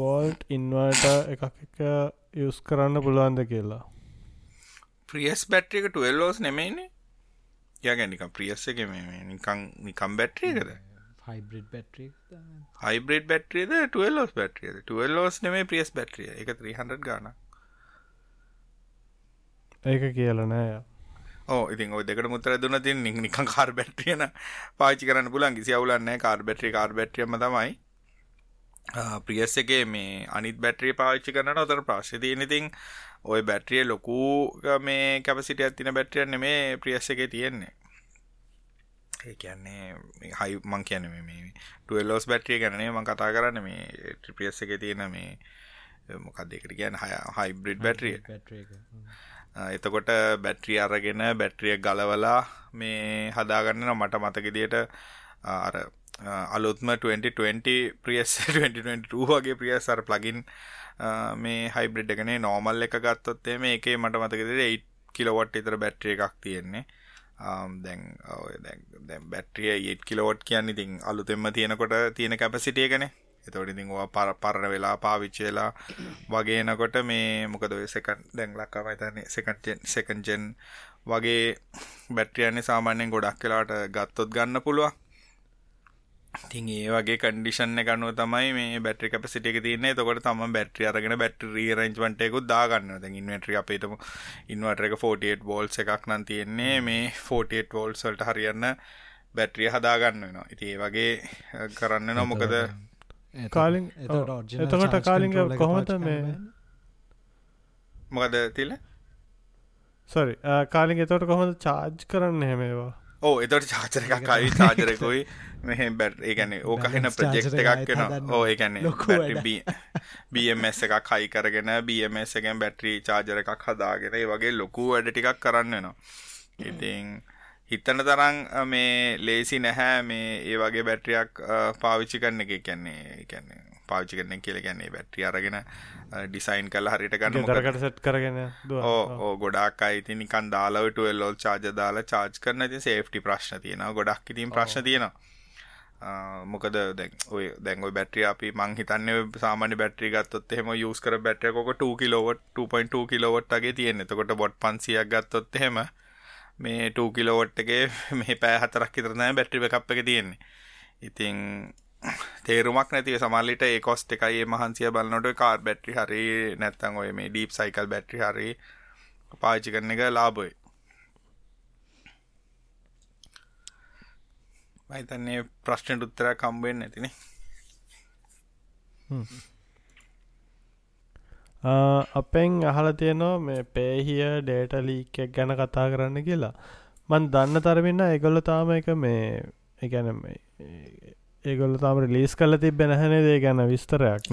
වෝල්ට් ඉන්වර්ට එකක් එක යුස් කරන්න පුළුවන්ද කියලා. ප්‍රියස් බැට්‍රික 12ලෝස් නෙමයිනේ. යගැනික ප්‍රියස් එක නිකං නිකම් බැට්‍රියකද හයිබ්‍රඩ් බැට්‍රී හයිබ්‍රඩ් බැට්‍රියද 12ලෝස් බැට්‍රියද 12ලෝස් නෙමේ ප්‍රියස් බැට්‍රිය එක. 300 ගානක් ඒක කියල නෑ. ඕ ඉතින් ඔය දෙකට මුත්තර දුන්න තින් නිකන් කාර් බැට්‍රියන පාචි කරන්න පුලන් කිසි අවුලන්න කාර් බැට්‍රි කාර් බැට්‍රියම තමයි. ප්‍රියස් එකේ මේ අනිත් බැට්‍රිය පාච්චි කරන ඔතර ප්‍රශ්ය තියෙනඉතින් ඔය බැට්‍රිය ලොකු මේ කැපසිට ඇතින බැට්‍රියන්න මේ ප්‍රියස් එකේ තියෙන්නේ ඒ කියන්නේ හයි මං කියන මේ ටුවල්ලෝස් බැට්‍රිය ගැනේ මං කතා කරන්න. මේ ට්‍රිපියස් එක තියෙන මේ මොකක් දෙකට කියන්න? හය හයිබ්‍රිඩ් බැට්‍රිය එතකොට බැට්‍රිය අරගෙන බැට්‍රිය ගලවලා මේ හදාගන්න මට මතකදියට අර අලුත්ම 2020 ප්‍රියස් 2022 වගේ ප්‍රියස් අර ප්ලගින් මේ හයිබ්‍රිඩ් එකනේ නෝමල් එක ගත්තොත්තේ මේ එකේ මට මතකදිට 8 කිලොවට් ඉතර බැට්‍රිය එකක් තියෙන්නේ Um, දැන් දැන් බැට්‍රිය 8 කිලෝවට් කියන්න ඉතින් අලුතෙම තියෙනකොට තියෙන කැපසිටිය ගැනේ එතවට ඉතින් ඕවා පර පරණ වෙලා පාවිච්චි වෙලා වගේනකොට මේ මොකද ඔය සෙකන්ඩ් දැන් ලක්කා මම සෙකන්ඩ් ජෙන් සෙකන්ඩ් ජෙන් වගේ බැටරියන්නේ සාමාන්‍යයෙන් ගොඩක් වෙලාට ගත්තොත් ගන්න පුළුවන්. ඉතින් ඒ වගේ කන්ඩිෂන් එක අනුව තමයි මේ බැටරි කැපසිටි එක තියෙන්නේ. එතකොට තමයි බැටරි අරගෙන බැටරි රීඅරේන්ජ්මන්ට් එකකුත් දාගන්නවා. දැන් ඉන්වර්ටර් අපි හිතමු ඉන්වර්ටර් එක 48 වෝල්ට්ස් එකක් නම් තියෙන්නේ. මේ 48 වෝල්ට්ස් වලට හරියන්න බැටරිය හදාගන්න වෙනවා. ඉතින් ඒ වගේ කරන්න වෙනවා. මොකද කාලින් එතකොට කාලිග කොහොමත මේ මොකද තිල සොරි කාලින් එතොට කොහොමද චාර්ජ් කරන්න හෙමේවා ඕ එතට චාචර එකක් කයි චාජරකුයි මෙහ බැට් ඒගැන ඕකහෙන ප්‍රජෙක්් එකක් කෙන ඕ ඒගැන BMS එකක් හයි කරගෙන BMS එකෙන් බැට්‍රී චාජර එකක් හදාගෙන වගේ ලොකු වැඩ ටිකක් කරන්න නවා ඉතිං හිතන තරම් මේ ලේසි නැහැ මේ ඒ වගේ බැටරියක් පාවිච්චි කරන එක කියන්නේ කියන්නේ පාවිච්චි කරන කියලා කියන්නේ බැටරි අරගෙන ඩිසයින් කරලා හරියට ගන්න. මොකද සෙට් කරගෙන ඕ ගොඩක් අය ඉතින් නිකන් දාලා 12 වෝල්ට් charger දාලා charge කරන ඉතින් සේෆ්ටි ප්‍රශ්න තියෙනවා. ගොඩක් ඉතින් ප්‍රශ්න තියෙනවා. මොකද දැන් ඔය දැන් ඔය බැටරිය අපි මං හිතන්නේ සාමාන්‍ය බැටරි ගත්තොත් එහෙම යූස් කර බැටරිය කොක 2 කිලෝවොට් 2.2 කිලෝවොට් වගේ තියෙන්නේ. එතකොට වොට් 500ක් ගත්තොත් එහෙම මේ 2 කිලෝවොට් එකේ [LAUGHS] මේ පෑ හතරක් තමයි බැටරි බෑකප් එක තියෙන්නේ. ඉතින් තේරුමක් නැතිව සමහරවිට ඒ කොස්ට් එකයි ඒ මහන්සිය බලනකොට කාර් බැටරි හරි නැත්නම් ඔය මේ ඩීප් සයිකල් බැටරි හරි පාවිච්චි කරන එක ලාභයි. මහිතන්නේ ප්‍රශ්නයට උත්තර කම්බෙන් ඇතිනේ අපෙන් අහල තියනවා මේ පේහිය ඩේට ලීකක් ගැන කතා කරන්න කියලා. මන් දන්න තරමින්න ඒගොල්ල තාම එක මේ එකැන ඒගොල්ල තාම ලිස් කල තිබෙන හැනේ දේ ගැන විස්තරයක්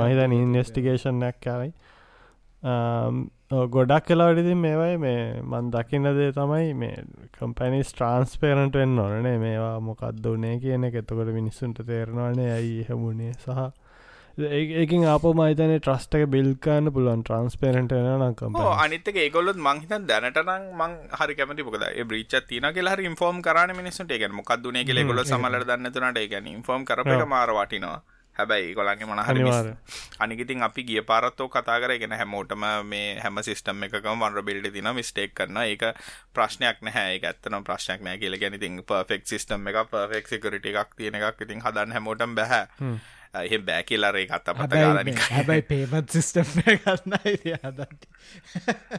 මහිතන ඉන්වස්ටිගේෂන්යක් කරයි ගොඩක් කලාවටිති මේවයි මේ මන් දකින්න දේ තමයි මේ කම්පැනි ස්ට්‍රන්ස්පේරන්ට වෙන්න ඕනේ මේවා මොකක්ද වනේ කියන එක. එතකොට මිනිස්සුන්ට තේරෙනවානේ ඇයි හැමුණේ සහ ඒකින් අප මයිතන ට්‍රස්ටක බිල්කාන්න පුළුවන් ට්‍රන්ස්පේරට නකම් අනිතක ඒගොල්ලොත් මංහිත දැනටනම් මං හරි කැමති පොකද බ්‍රීච තින හරි ඉන්ෆෝම් කරන මිනිසුට එක මොකක්දුනේ කෙ ගොල සමල දන්නතුනට එක ඉන්ෆෝම් කරප මාර වටිනවා. හැබැයි ගොලන්ගේ මොනහරි අනිගතින් අපි ගිය පාරත්තෝ කතා කරගෙන හැමෝටම මේ හැම සිස්ටම් එකකම වන්ර බිල්ඩ තින මිස්ටේක් කරන ඒක ප්‍රශ්නයක් නැහැ. ඇත්තන ප්‍රශ්නයක් නෑ කියල. ගැනතින් පර්ෆෙක් සිස්ටම් එක පර්ෆෙක් සිකරට එකක් තියෙන එකක් ඉතින් හදන්න හැමෝටම් බැහැ එහ බෑ කියලාරේ කත්ත පත ගාලන හැබයි පේමත් සිිස්ටම් ගන්න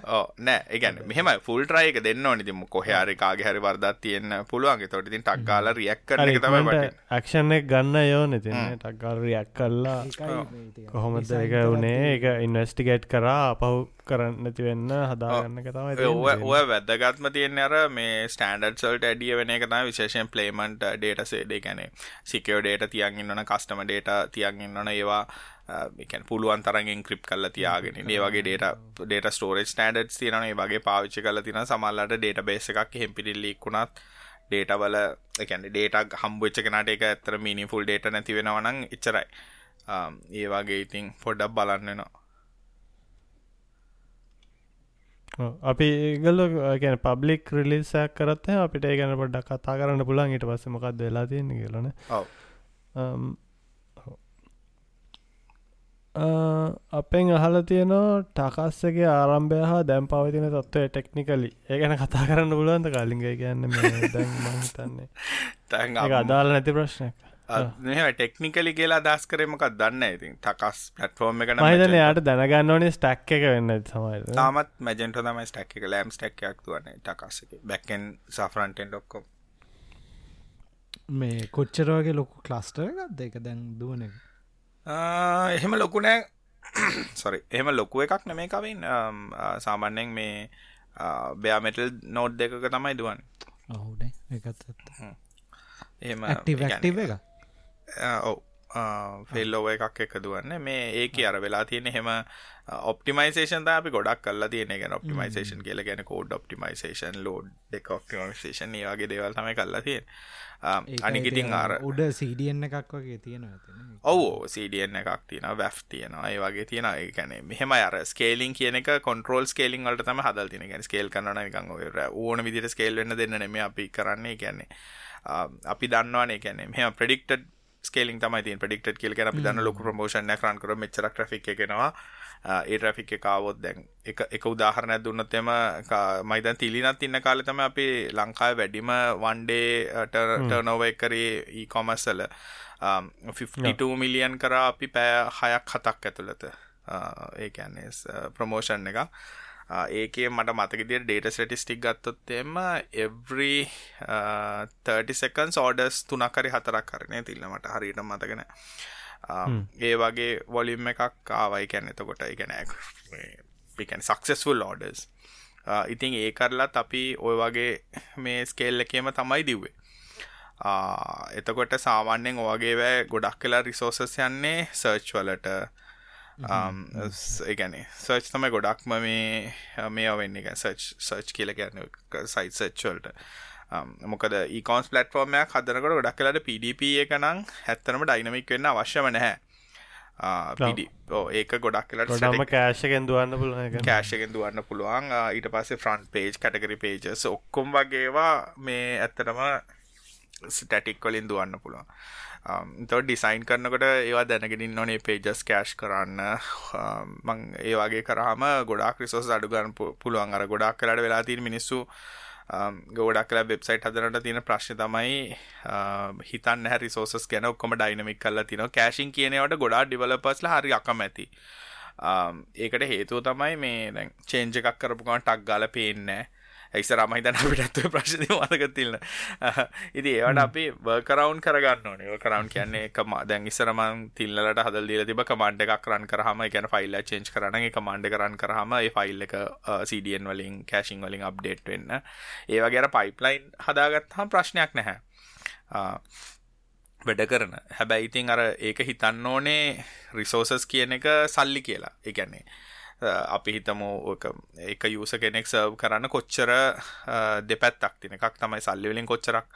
ඕ නෑ ඒගැන මෙහම ෆුල් ට්‍රයික දෙන්න නිතිම කොහයාරි කාගේ හරි වර්දත් තියන්න පුළුවන්ගේ තොට තින් ටක් ගාල රියක් කරන තම ක්ෂණක් ගන්න යෝ නතින ටක්ගල් රියක් කල්ලා කොහොමද එක වනේ එක ඉන්වස්ටිගේට් කරා අපහු කරන්න නැති වෙන්න හදාගන්න තමයි ඔය වැදගත්ම තියෙන් අර මේ ස්ටන්ඩර් සල්ට ඇඩිය වෙන එක තම විශේෂයෙන් පලේමන්ට ඩේට සේඩේ ගැනේ සිකෝ ඩේට තියන්ගන්නන කස්ටම ඩේට තියන්ගන්නන ඒවා එකන් පුළුවන් තරගෙන් ක්‍රිප් කල්ල තියාගෙන ඒ වගේ ඩේට ඩේට ස්ටෝරේජ් ස්ටන්ඩඩ් තියන වගේ පාවිච්චි කල තින සමල්ලට ඩේට බේස එකක් හෙම්පිටිල්ලික්ුණත් ඩේටවල එකැන ඩේටක් හම්බච්ච කෙනට එක ඇතර මිනි ෆුල් ඩේට නැති වෙනවනං එච්චරයි. ඒ වගේ ඉතින් පොඩ්ඩක් බලන්නවා අපි ඒගල ගැන පබ්ලික් රිලිසයක් කරත් අපිට ගැන පොඩ්ඩක් කතා කරන්න පුළන් ඊට පස්ස මොකක් දෙලා තියෙන කියලන අපෙන් අහල තියනවා ටකස්සගේ ආරම්භය හා දැම් පවතින තත්වය ටෙක්නිකලි ඒ ගැන කතා කරන්න පුලුවන්ද කලින්ග කියන්න දැන් මහිතන්නේ [LAUGHS] අදාල නැති ප්‍රශ්නයක් ටෙක්නිකලි කියලා දස් කරමක් දන්න ඉතින් ටකස් පටෆෝර්ම් එක මහිතන යාට දැනගන්න ඕනේ ස්ටක් එක වෙන්න සමයි තාමත් මැජෙන්ට තම ස්ටක් එක. ලෑම් ස්ටක්යක් තුවන්නේ ටකස් බැක්කෙන් සෆරන්ටෙන් ඩොක්කොම් මේ කොච්චරවගේ ලොකු ක්ලස්ටර එකක් දෙක දැන් දුවන එක එහෙම ලොකුනෑ සොරි [COUGHS] එහෙම ලොකුව එකක් නෙමේ කවින්. සාමාන්‍යෙන් මේ බයාමෙටල් නෝඩ් දෙකක තමයි දුවන් ඔහුනේ එකත් එහෙම ක්ටිව එක ඔව. ෆෙල්ලෝව එකක් එක දුවන්න. මේ ඒක අර වෙලා තියෙන හෙම ඔපටිමයිසේෂන් අපි ගොඩක් කල්ලා තියෙන ගැන ඔපටිමයිසේෂන් කියල ගැන කෝඩ් ඔපටිමයිසේෂන් ලෝඩ් එක ඔපටිමයිසේෂන් ඒවාගේ දේවල් තම කල්ලා තිය අනිකිටින් අර උඩ සීඩියන්න එකක් වගේ තියෙන ඔවෝ සීඩියන්න එකක් තියෙන වැෆ් තියෙනවා ඒ වගේ තියෙන ඒකැන මෙහම අර ස්කේලින් කියන කොන්ට්‍රෝල් ස්කේලින් වලට තම හදල් තින ගැන ස්කේල් කරන එකන් ඕන විදිට ස්කේල් වෙන්න දෙන්න නෙම අපි කරන්නේ. කියන්නේ අපි දන්නවානේ. කැනෙ මෙම ප්‍රඩික්ටඩ් ස්කේලින් තමයි තින් ප්‍රඩික්ට කියල. අපි දන්න ලොකු ප්‍රමෝෂන් රන් කර මෙචර ්‍රික් එකෙනවා ඒ ්‍රෆික් එකකාවොත් දැන් එක උදාහරණයක් දුන්නතෙම මයිදන් තිලිනත් ඉන්න කාලතම අපි ලංකාය වැඩිම වන්ඩේ ටර්නෝව එකරේ ඊකොමස්සල 52 මිලියන් කරා අපි පෑ හයක් හතක් ඇතුළත. ඒකන්නේ ප්‍රමෝෂන් එක ඒකේ මට මතකදිය ඩේට ස්ටටිස්ටික් ගත්තොත් එම එවරි 30 සකන්ස් ඕඩස් තුනකරි හතරක් කරනය තිල්ලමට හරිට මතගෙන ඒ වගේ වොලිම් එකක් ආවයි කැන එතකොට ඉගැන පිකැන් සක්සෙස්ෆුල් ඕඩස් ඉතින් ඒ කරලත් අපි ඔය වගේ මේ ස්කේල් එකේම තමයි දිව්වේ. එතකොට සාමාන්‍යෙන් ඕගේ වැෑ ගොඩක් කලා රිසෝසස් යන්නේ සර්ච් වලට ඒගැන සර්ච් තමයි ගොඩක්ම මේ මේ වෙන්න එක සර්ච් සර්ච් කියල ගැන සයිත් සච්වල්ට මොකද ඒකෝන්ස් පලටෆෝර්මයක් හදනකට ගොඩක් කලට PDP එක නම් හැත්තනම ඩයිනමික් වෙන්න අවශ්‍යම නැහැ ඒක ගොඩක් කලට ම කෑශකෙන් දුවන්න පුළුව කෑශකෙන් දුවන්න පුළුවන් ඊට පස්සේ ෆ්‍රන්් පේජ් කටකරි පේජස් ඔක්කොම් වගේවා මේ ඇත්තටම ස්ටටික් කොලින් දුවන්න පුළුවන් තො ඩිසයින් කරනකට ඒවා දැනගෙනින් නොනේ පේජස් කෑශ් කරන්න. Um, මං ඒ වගේ කරහම ගොඩක් රිසෝස් අඩුගන්න පුළුවන්. අර ගොඩක් කලට වෙලා තින් මිනිස්සු um, ගොඩක් කල වෙබ්සයිට් හදරට තියෙන ප්‍රශ්න තමයි um, හිතන් හැ රිසෝසස් ගැන ඔක්කොම ඩයිනමික් කල්ල තින කෑශින් කියනවට ගොඩා ඩිවලපස්ල හරි අකමැති. ඒකට හේතුව තමයි මේ දැන් චේන්ජ එකක් කරපුගන් ටක් ගල පේෙන්නෑ එක්සරම හිතන අපිටත්ව ප්‍රශ්ති මතක තිල්න්න ඉති ඒවට අපි වර්කරවන්් කරගන්න ඕනේ. කරවන්් කියන්නේ එක දැන් ඉස්සරමන් තිල්ලට හදල් දීල තිබ කමන්ඩ එකක් රන් කරහම ගැන ෆයිල්ල චේන්ච් කරන එක මණ්ඩ කරන්න කරහම ඒ ෆයිල් එක සඩියන් වලින් කෑශිං වලින් අප්ඩේට් වෙන්න. ඒවා ගැර පයිප්ලයින් හදාගත් හම් ප්‍රශ්නයක් නැහැ. වැඩ කරන. හැබැයි ඉතින් අර ඒක හිතන්න ඕනේ රිසෝසස් කියන එක සල්ලි කියලා. එකන්නේ අපි හිතමු එක යුස කෙනෙක් සර්ව් කරන්න කොච්චර දෙපැත්තක් තින එකක් තමයි සල්ලිවලින් කොච්චරක්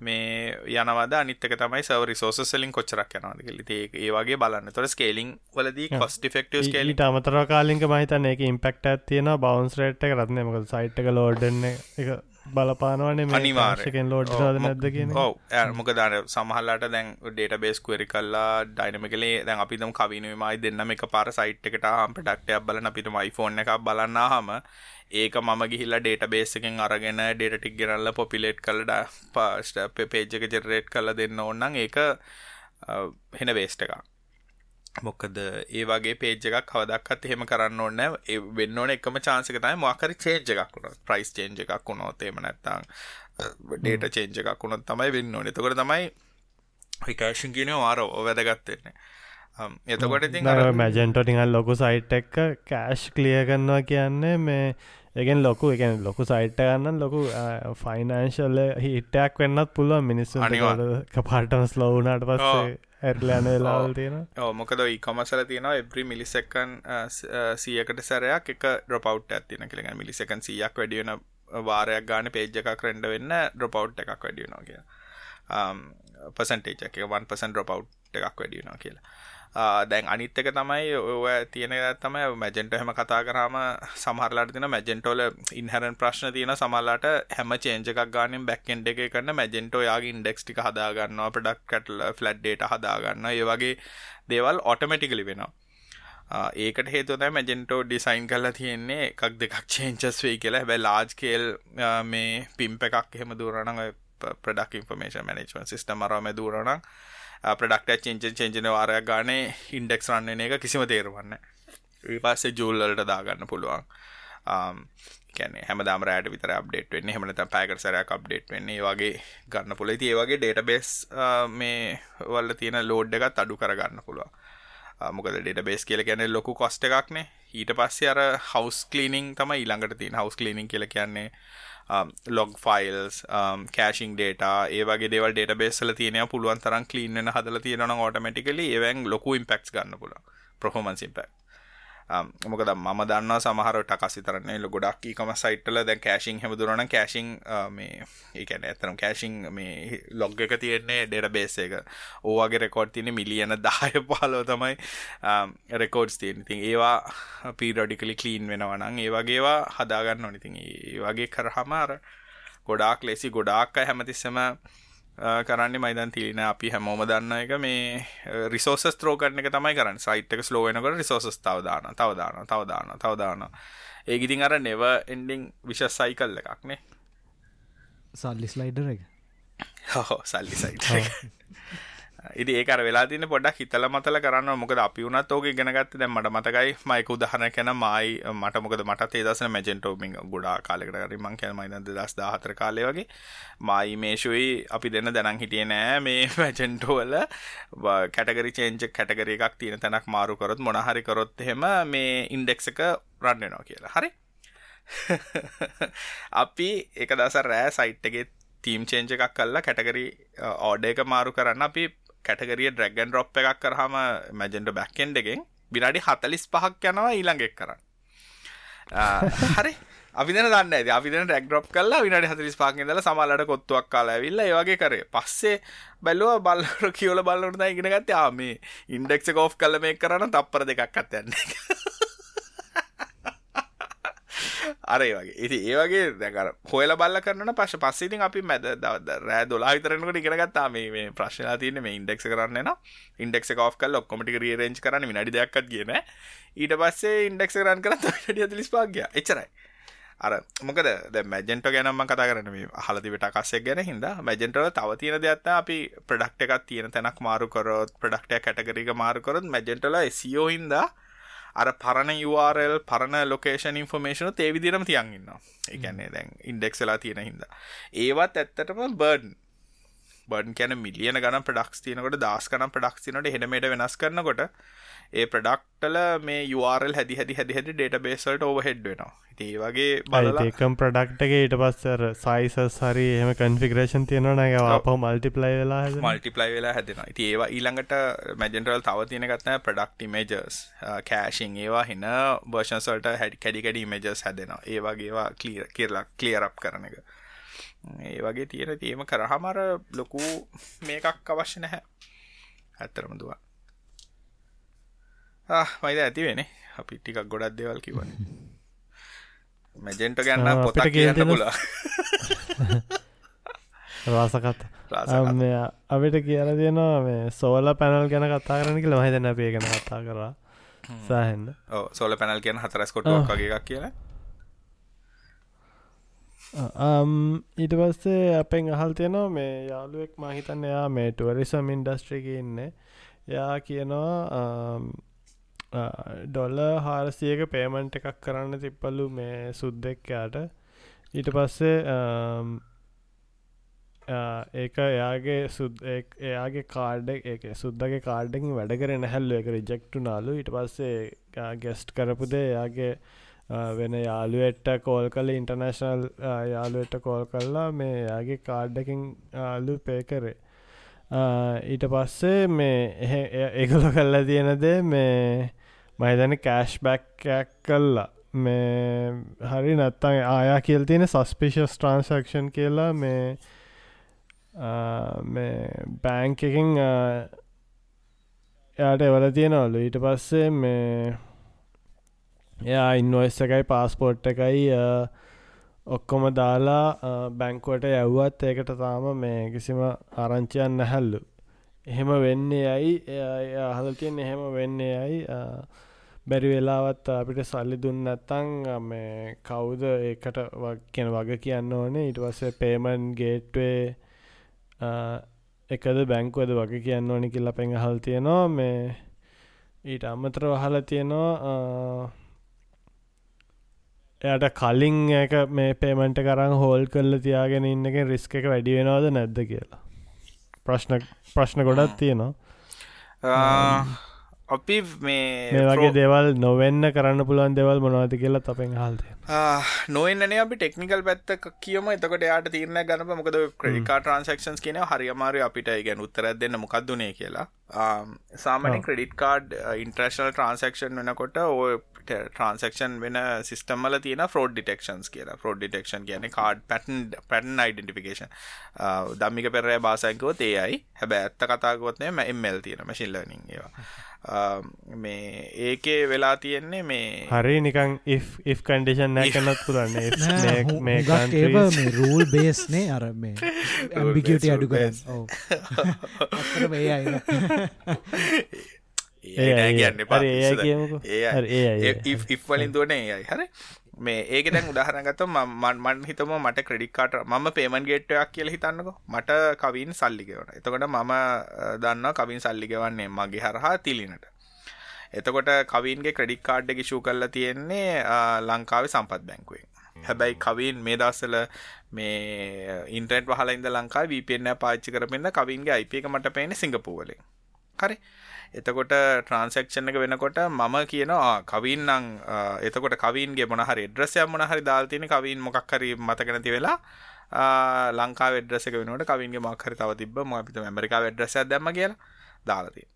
මේ යනවද? අනිත්තක තමයි සව රිසෝසලින් කොච්චරක් යනවාද කෙලි ඒ වගේ බලන්න. තොර ස්කේලිං වලදී කොස්ට ෆෙක්ටව ස්කේලි අමතර කාලින්ක මහිතන එක ඉම්පෙක්ට ඇතියෙන බවන්ස් රේට් එක රත්න මක සයිට් එක ලෝඩ්න්න එක බලපානවන අනිවාර්යෙන් ලෝඩ් නැද කියන ඔව මොක දාන සමහල්ලාට දැන් ඩේට බේස් කවරි කල්ලා ඩයිනමකලේ දැන් අපිතම කවිනමයි දෙන්නම එක පාර සයිට් එකට පටක්ටයක් බලන අපිට මයිෆෝන් එකක් බලන්න හම ඒක මම ගිහිල්ලා ඩේට බේසකෙන් අරගෙන ඩේට ටික් ගෙනල්ල පොපිලේට් කලඩ පාස්ට පේජ්ජක ජෙරේට් කල දෙන්න ඕන්නන් ඒක හෙන වේස්ට එකක් මොකද ඒ වගේ පේජ් එකක් කවදක්ත් එහෙම කරන්න ඕන්න වෙන්න ඕන එකම චාන්සක තමයි මොකරි චේන්ජ් එකක් වුණොත්. ප්‍රයිස් චේන්ජ් එකක් වුණොත් එහෙම නැත්නම් ඩේටා චේන්ජ් එකක් වුණොත් තමයි වෙන්න ඕනේ. එතකොට තමයි රිකර්ෂන් කියන්නේ වාර වැදගත් වෙන්නේ. එතකොට ඉතින් අර මැජෙන්ටෝ ටිකක් ලොකු සයිට් එක කෑෂ් ක්ලියර් කරනවා කියන්නේ මේ ඒගෙන් ලොකු එකන ලොකු සයිට් ගන්න ලොකු ෆයිනන්ශල්ල හිටයක් වෙන්නත් පුළුවන් මිනිස්සු පාටම ස්ලෝවනාට පස්සේ ඇරලයන වෙලාවල් තියෙන ඕ මොකද කොමසල තියෙන එබ්‍රි මිලිසෙකන් සියකට සැරයක් එක ඩ්‍රපව් ඇතින කළෙන මිලිසකන් සියක් වැඩියන වාරයක් ගාන පේජ් එකක් රෙන්ඩ වෙන්න ඩ්‍රපව් එකක් වැඩියනවා කිය පසන්ටේජ එක 1පසන් ඩ්‍රපව් එකක් වැඩියනවා කියලා දැන් අනිත් එක තමයි ඔය තියෙන තමයි මැජෙන්ට හැම කතා කරාම සමහරලාට තින මැජෙන්ටෝල ඉන්හරන් ප්‍රශ්න තියෙන සමල්ලාට හැම චේන්ජ එකක් ගානෙන් බැක්කෙන්ඩ එක කරන්න මැජෙන්ටෝ යාගේ ඉන්ඩෙක්ස් ටික හදාගන්නවා ප්‍රඩක් කටල ෆලඩ් ඩේට හදාගන්න ඒ වගේ දේවල් ඔටමටිකලි වෙනවා. ඒකට හේතුව මැජෙන්ටෝ ඩිසයින් කරලා තියෙන්නේ එකක් දෙකක් චේන්චස් වෙයි කියලා. හැබැයි ලාජ් කේල් මේ පිම්ප එකක් එහෙම දුරන ප්‍රඩක් ඉන්ෆර්මේෂන් මනජමන් සිස්ටම අරම දුරනම් ප්‍රඩක්ට චෙන්චෙන් චෙන්ජන වාරයක් ගානේ ඉන්ඩෙක්ස් රන්නන එක කිසිම තේරවන්න විපස්සේ ජූල්ලට දාගන්න පුළුවන්. කැන හැම රට විතර අප්ඩේට වෙන්න. හමනත පැකට සරයක් අප්ඩේට් වෙන්නේ. වගේ ගන්න පුල ඒ වගේ ඩේට බේස් මේ වල්ල තියෙන ලෝඩ් එකත් අඩු කරගන්න පුළුව මොකද ඩේට බේස් කියල ගැන ලොකු කොස්ට එකක්නේ ඊට පස්සේ අර හවස් කලීනිං තම ඊළඟට තින් හවස් කලීනිං කියල කියන්නේ ලොග් ෆයිල්ස් කෑශිං ඩේට ඒ වගේ දේවල් ඩේට බේස්සල තියෙන පුළුවන් තරම් කලීන්න හදල තියෙන ඕටමටිකලි ඒවැන් ලොකු ඉම්පෙක්ස් ගන්න පුල ප්‍රහෝමන්ස් ඉම්පෙක් Um, මොකද ම දන්න සමහරට කසිතරන්නේ ලො ගොඩක් කම සයිටල දැ කෑශිං හැමදුරන කෑශිං මේ ඒකන ඇතරම් කෑශිං මේ ලොග් එක තියෙන්නේ ඩෙට බේස එක ඕවාගේ රෙකෝඩ් තියන මිලියන දාය පාලෝ තමයි um, රෙකෝඩ්ස් තියෙන ඉතින් ඒවා පීරඩිකලි කලීන් වෙනවනං ඒ වගේවා හදාගන්න ඕනිතින් ඒ වගේ කරහමාර ගොඩාක් ලෙසි ගොඩාක් හැමතිස්සම කරන්න මයිදන් තිලින අපි හැමෝම දන්න එක මේ රිසෝස ත්‍රෝකරන එක තමයි කරන්න. සයිට් එක ස්ලෝවෙනකට රිසෝසස් තවදාන තවදාන තවදාන තවදාන ඒගිතින් අර නෙව එන්ඩිං විශස් සයිකල් එකක්නේ සල්ලි ස්ලයිඩර එක. [LAUGHS] හෝ සල්ලි සයිට ඉදි ඒකර වෙලා තින පොඩක් හිතල මතල කරන්න මොකද අපි වුණත් ඕක ගෙනගත්ත දැ මට මතකයි. මයික උදහන කැන මයි මට මොකද මට ඒදසන මැජෙන්ටෝමිං ගොඩා කාලෙකට හරි මං කැල් මයිද දස් දාහතර කාලය වගේ. මයි මේශුයි අපි දෙන්න දැනන් හිටිය නෑ මේ මැජෙන්ටෝවල කැටගරි චේන්ජ කැටගර එකක් තියෙන තැනක් මාරුකරොත් මොනහරි කරොත් එහෙම මේ ඉන්ඩෙක්ස එක රන්නනවා කියලා. හරි? [LAUGHS] අපි එක දස රෑ සයිට්ගේ තීම් චේන්ජ එකක් කල්ලා කැටගරි ඕඩ එක මාරු කරන්න අපි කැටගරිය ඩ්‍රැගන් රොප් එකක් කරහම මැජෙන්ට බැක්කෙන්ඩ එකෙන් බිනාඩි හතලිස් පහක් යනවා ඊළඟෙක් කරන්න. හරි. අපින දන්න ඇද අපින ඩක්ඩොප් කල්ලා විනට හතරිස් පාකිදල සමල්ලට කොත්තුවක් කාලා ඇවිල්ල ඒවගේ කරේ. පස්සේ බැලුව බල්ලට [LAUGHS] කියවල බල්ලට ඉගෙන ගත්ත. ආමේ ඉන්ඩෙක්ස කෝෆ් කල මේ කරන්න තප්පර දෙකක් අත්තයන්නේ අරේ වගේ. ඉති ඒවගේ දැකර හොල බල්ල කරන පශ පස්සේතින් අපි මැද දවද රෑ දොලා හිතරනකට ඉගෙනගත්තා මේ ප්‍රශ්ලා තියන මේ ඉන්ඩෙක් කරන්න ඉන්ඩෙක් කෝ් කල් ඔක්කොමටි රේරෙන්ච් කරන නඩි දෙයක්ත් කියන ඊට පස්සේ ඉන්ඩෙක් කරන් කර ටිය තිලිස් පාගය එච්චරයි. අර මොකද මැජෙන්ට ගැනම කතා කරන මේ හලදිවට කස්සෙක් ගැන හිද මැජෙන්ටව තව තියෙන දෙයක්ත්ත අපි ප්‍රඩක්ට එකක් තියෙන තැනක් මාරු කරොත් ප්‍රඩක්ටය කැටගරික මාරුකොරොත් මැජෙන්ටල සියෝ හින්දා අර පරණ URL පරණ ලොකේෂන් ඉන්ෆර්මේෂන ඒ විදිහටම තියන් ඉන්නවා. ඒ කියන්නේ දැන් ඉන්ඩෙක්ස් වෙලා තියෙන හින්දා. ඒවත් ඇත්තටම බර්ඩන් බර්ඩන් කියන මිලියන ගණන් ප්‍රොඩක්ට්ස් තියෙනකොට දහස් ගණන් ප්‍රොඩක්ට්ස් තියෙනකොට එහෙට මෙහෙට වෙනස් කරනකොට ඒ ප්‍රඩක්ටල මේ URL හැදි හැදි හැදි හැදි ඩේට බේසල්ට ඕවහෙඩ් වෙනවා. ඒ වගේ බලකම් ප්‍රඩක්ටගේ ඊට පස්සර සයිසස් හරි එහම කන්ෆිගරේෂන් තියෙනවන අප මල්ටිපලයි වෙලා මල්ටිපලයි වෙලා හැදෙන ති ඒවා ඊළඟට මැජෙන්ටල් තව තියෙන ගත්න ප්‍රඩක්් මේජර්ස් කෑශිං ඒවා හින බර්ෂන්සල්ට හැඩි කැඩි කැඩි මේජර්ස් හැදෙනවා. ඒ වගේවා කලිය කියරලා කලියරප් කරන එක. ඒ වගේ තියෙන තියම කරහමර ලොකු මේකක් අවශ්‍ය නැහැ. ඇත්තරම දුවා මයිද ඇති වෙන අපි ටිකක් ගොඩක් දෙවල් කිවන මැජෙන්ට ගැන්න පොත කියන්න පුලා [LAUGHS] රාසකත්. අපිට කියල තියෙනවා මේ සෝල පැනල් ගැන කතා කරන කියලා. මහිතන අපේ ගැන කතා කරා. සෑහෙන්ද සෝල පැනල් කියන හතරස් වගේ එකක් කියලා. ඊට පස්සේ අපෙන් අහල් තියෙනවා මේ යාළුවෙක් මහිතන්න එයා මේ ටුවරිසම් ඉන්ඩස්ට්‍රික ඉන්න. යා කියනවා ඩොල්ල හාරසියක පේමන්ට් එකක් කරන්න තිප්පලු මේ සුද්දෙක්යාට ඊට පස්සේ ඒක එයාගේ සුද් එයාගේ කාඩ් එක සුද්දගේ කාඩ්ඩකින් වැඩ කරෙන හැල්ලු එක රිජෙක්ටු නාලු ඊට පස්සේ ගෙස්ට් කරපුදේ එයාගේ වෙන යාළුවෙට්ට කෝල් කල ඉන්ටර්නශනල් යාළුවෙට්ට කෝල් කල්ලා මේ යාගේ කාඩ්ඩකින් ආලු පේ කරේ. ඊට පස්සේ මේ ඒගොල කල්ලා තියෙනදේ මේ මහිතන කෑශ් බැක්කයක් කල්ලා මේ හරි නැත්තන් ආයා කියල් තියෙන සස්පිෂස් ට්‍රන්සක්ෂන් කියලා මේ මේ බෑංක එකින් එයාට එවල තියෙනවලු. ඊට පස්සේ මේ එයා ඉන්වොස් එකයි පාස්පෝට් එකයි ඔක්කොම දාලා බැංකුවට යව්වත් ඒකට තාම මේ කිසිම ආරංචයන් නැහැල්ලු එහෙම වෙන්නේ ඇයි? අහල තියෙන් එහෙම වෙන්නේ ඇයි? බැරි වෙලාවත් අපිට සල්ලි දුන්න නැත්තං මේ කවුද ඒකට කියන වග කියන්න ඕනේ. ඊට පස්සේ පේමන් ගේට්වේ එකද බැංකුවද වගේ කියන්න ඕනි කියලා පෙන් හල් තියෙනවා. මේ ඊට අමතර වහල තියෙනවා එයට කලින් එක මේ පේමන්ට කරන්න හෝල් කල්ල තියාගෙන ඉන්න එක රිස්ක එක වැඩි වෙනවාද නැද්ද කියලා? ප්‍රශ්න ප්‍රශ්න ගොඩත් තියෙනවා අපි මේ වගේ දෙවල් නොවෙන්න කරන්න පුළුවන් දෙවල් මොනවද කියලා තපෙන් හල්ද නොවන්නේ අපි ටෙක්නිකල් පැත්ත කියම. එතකට යාට තිරන ගනප මොකද ක්‍රඩිකා ට්‍රන්සක්ෂන්ස් කියන හරිමාරය අපිට. ගැන උත්තර දෙන්න මොකක්දුනේ කියලා. සාමන ක්‍රඩිට් කාඩ් ඉන්ට්‍රශනල් ට්‍රන්සක්ෂන් වෙනකොට ඔය ට්‍රන්සක්ෂන් වෙන සිස්ටම්මල තියෙන ෆෝඩ් ඩිටෙක්ෂන්ස් කියලා. ෆෝඩ් ඩිටෙක්ෂන් කියන card pattern pattern identification Dammika පෙරය බාසංකවෝ ඒයි හැබැ ඇත්ත කතාගොත්නය මැම්මල් තියෙන මශිල්ලනින් ඒවා. මේ ඒකේ වෙලා තියෙන්නේ මේ හරි නිකං if කන්ඩිෂන් නෑ කන්නත් පුරන්නේ මේ රූල් බේස්නේ අර මේ [LAUGHS] ඇම්බිකියට අඩු කරස් [LAUGHS] [LAUGHS] ඒ කියන්න ඒ ඉෆ්වලින් දුවන ඒ හරි? මේ ඒක දැන් උදාහරණගත මන් මන් හිතම මට ක්‍රඩික් කාට මම පේමන් ගේට්ටයක් කියල හිතන්නක. මට කවින් සල්ලිගවන එතකොට මම දන්න කවින් සල්ලිගවන්නේ මගේ හරහා තිලිනට. එතකොට කවින්ගේ ක්‍රඩික් කාඩ් එක ෂූ කල්ලා තියෙන්නේ ලංකාවේ සම්පත් බැංකුවෙන්. හැබැයි කවින් මේ දස්සල මේ ඉන්ටර්නෙට් වහලා ඉඳ ලංකා VPN පාච්චි කරපෙන්න කවින්ගේ එක මට පේන්නේ සිංගප්පූරුවලින් හරි එතකොට ට්‍රන්සක්ෂන් එක වෙනකොට මම කියනවා කවින්නම් එතකොට කවින්ගේ මොනහරි එඩ්‍රසයක් මොනහරි දාල්තින කවින් මොකක්හරි මතක නැති වෙලා ලංකා වෙඩ්‍රසක වෙනට කවින්ගේ මක්හරි තව තිබ ම අපිත ඇමරිකා වෙඩ්‍රසයක් දැම කියලා දාලති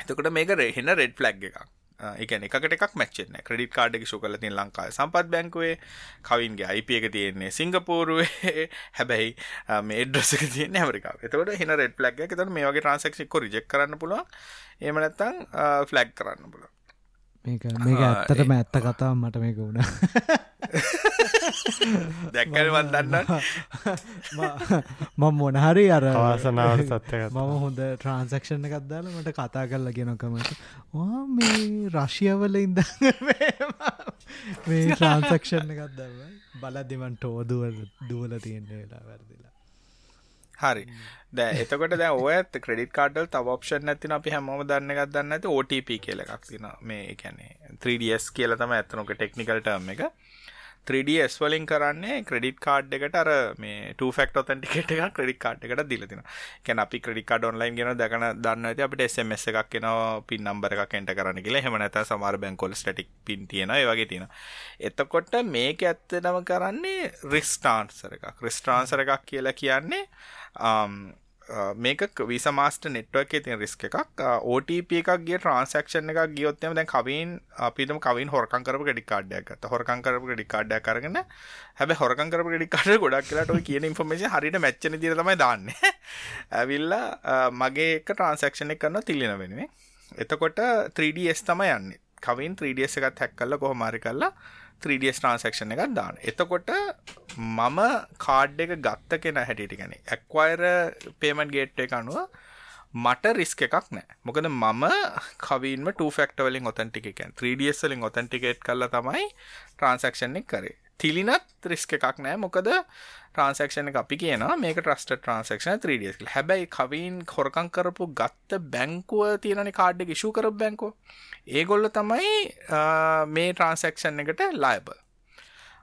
එතකොට මේක රෙහෙන රෙඩ් ෆලග් එකක්. එකන එකට එකක් මච්චෙන්න ක්‍රඩිට කාඩ් එක ශු කලතින් ලංකාව සම්පත් බැංකුවේ කවින්ගේ අයිප [LAUGHS] එක තියෙන්නේ සිංගපූරුවේ. හැබැයි මේ ඩ්‍රසක තිය ඇමරිකාව. එතකට හින රෙඩ් ලක් එක තට මේ වගේ ට්‍රන්සක්ෂ රිජෙක් කරන්න පුළුවන්. එමනැත්තං ෆලැග් කරන්න පුල මේක මේක ඇත්තටම ඇත්ත කතාව මට මේක වුණ. දැක්කල්වත් දන්න? මම මොනහරි අර වාසනාවට සත්‍යක මම හොඳ ට්‍රන්සක්ෂණ එකක්දාල මට කතා කරලා ගෙනකමට මේ රශියවල ඉඳ මේ ට්‍රන්සක්ෂණ එකක්දව බලදිමන්ට ඕදුව දුවල තියෙන්ට වෙලා වැරදිලා. හරි දැ එතකොට දැ ඔයත් ක්‍රඩිට කාඩල් තව ඔප්ෂන් නැතින අපි හැමෝම දන්න එකක් දන්න ඇති OTP කියල එකක් තින මේ කැනේ 3ds කියල තම ඇත්තනක ටෙක්නිකල් ටර්ම් එක. 3ds වලින් කරන්නේ ක්‍රඩිට් කාඩ් එකට අර මේ ෆක් ොතන්ටිකට එක ක්‍රඩික් කාඩ් එකට දිලතින කැන අපි ක්‍රඩි කාඩ ඔන්ලයින් ගෙන දකන දන්න ඇති අපට එසමස් එකක් කෙන පින් නම්බර එක කෙන්ට කරන්න කියලා. හෙමනත සමාර බැංකොල් ස්ටටික් පින් තියෙන වගේ තියෙන එතකොට මේක ඇත්තනම කරන්නේ රිස්ටාන්සර එකක්. රිස්ට්‍රාන්සර එකක් කියලා කියන්නේ um, මේක විසමාස්ට නෙට්වක් තින රිස්ක එකක්. OTP එකක්ගේ ට්‍රන්සක්ෂන් එකක් ගියොත්තම දැන් කවින් අපිතම කවින් හොරකන් කරපු ගෙඩි කාඩ්ඩයක් ගත්ත. හොරකන් කරපු ගෙඩි කාඩ්ඩයක් කරගෙන හැබැ හොරකන් කරපු ගෙඩි කාඩ ගොඩක් කියලාට කියන ඉන්ෆර්මේෂන් හරිට මැච්චන දිර තමයි දාන්න. [LAUGHS] ඇවිල්ලා මගේ එක ට්‍රන්සක්ෂණ එක කරන්න තිල්ලෙන වෙනුවේ එතකොට 3ඩස් තම යන්න. කවින් 3ඩස් එකත් හැක් කල්ල කොහොමාරි කල්ලා 3ඩස් ට්‍රන්සක්ෂණ එකක් දාන්න. එතකොට මම කාඩ් එක ගත්ත කෙන හැටියට ගැන ඇක්වයිර පේමන් ගේට් එක අනුව මට රිස්ක එකක් නෑ. මොකද මම කවීන්ම ෆක්ටවලින් ඔතන්ටිකෙන් 3ඩස් වලින් ඔතන්ටිකේට් කල්ල තමයි ට්‍රන්සක්ෂණ එක කරේ. තිලිනත් රිස්ක එකක් නෑ. මොකද ට්‍රන්සක්ෂණ එක අපි කියන මේක ට්‍රස්ට ට්‍රන්සක්ෂන 3ඩස් හැබැයි කවීන් කොරකං කරපු ගත්ත බැංකුව තියෙනනි කාඩ්ඩ ශු කර බැංකෝ ඒගොල්ල තමයි මේ ට්‍රන්සක්ෂන් එකට ලයිබල්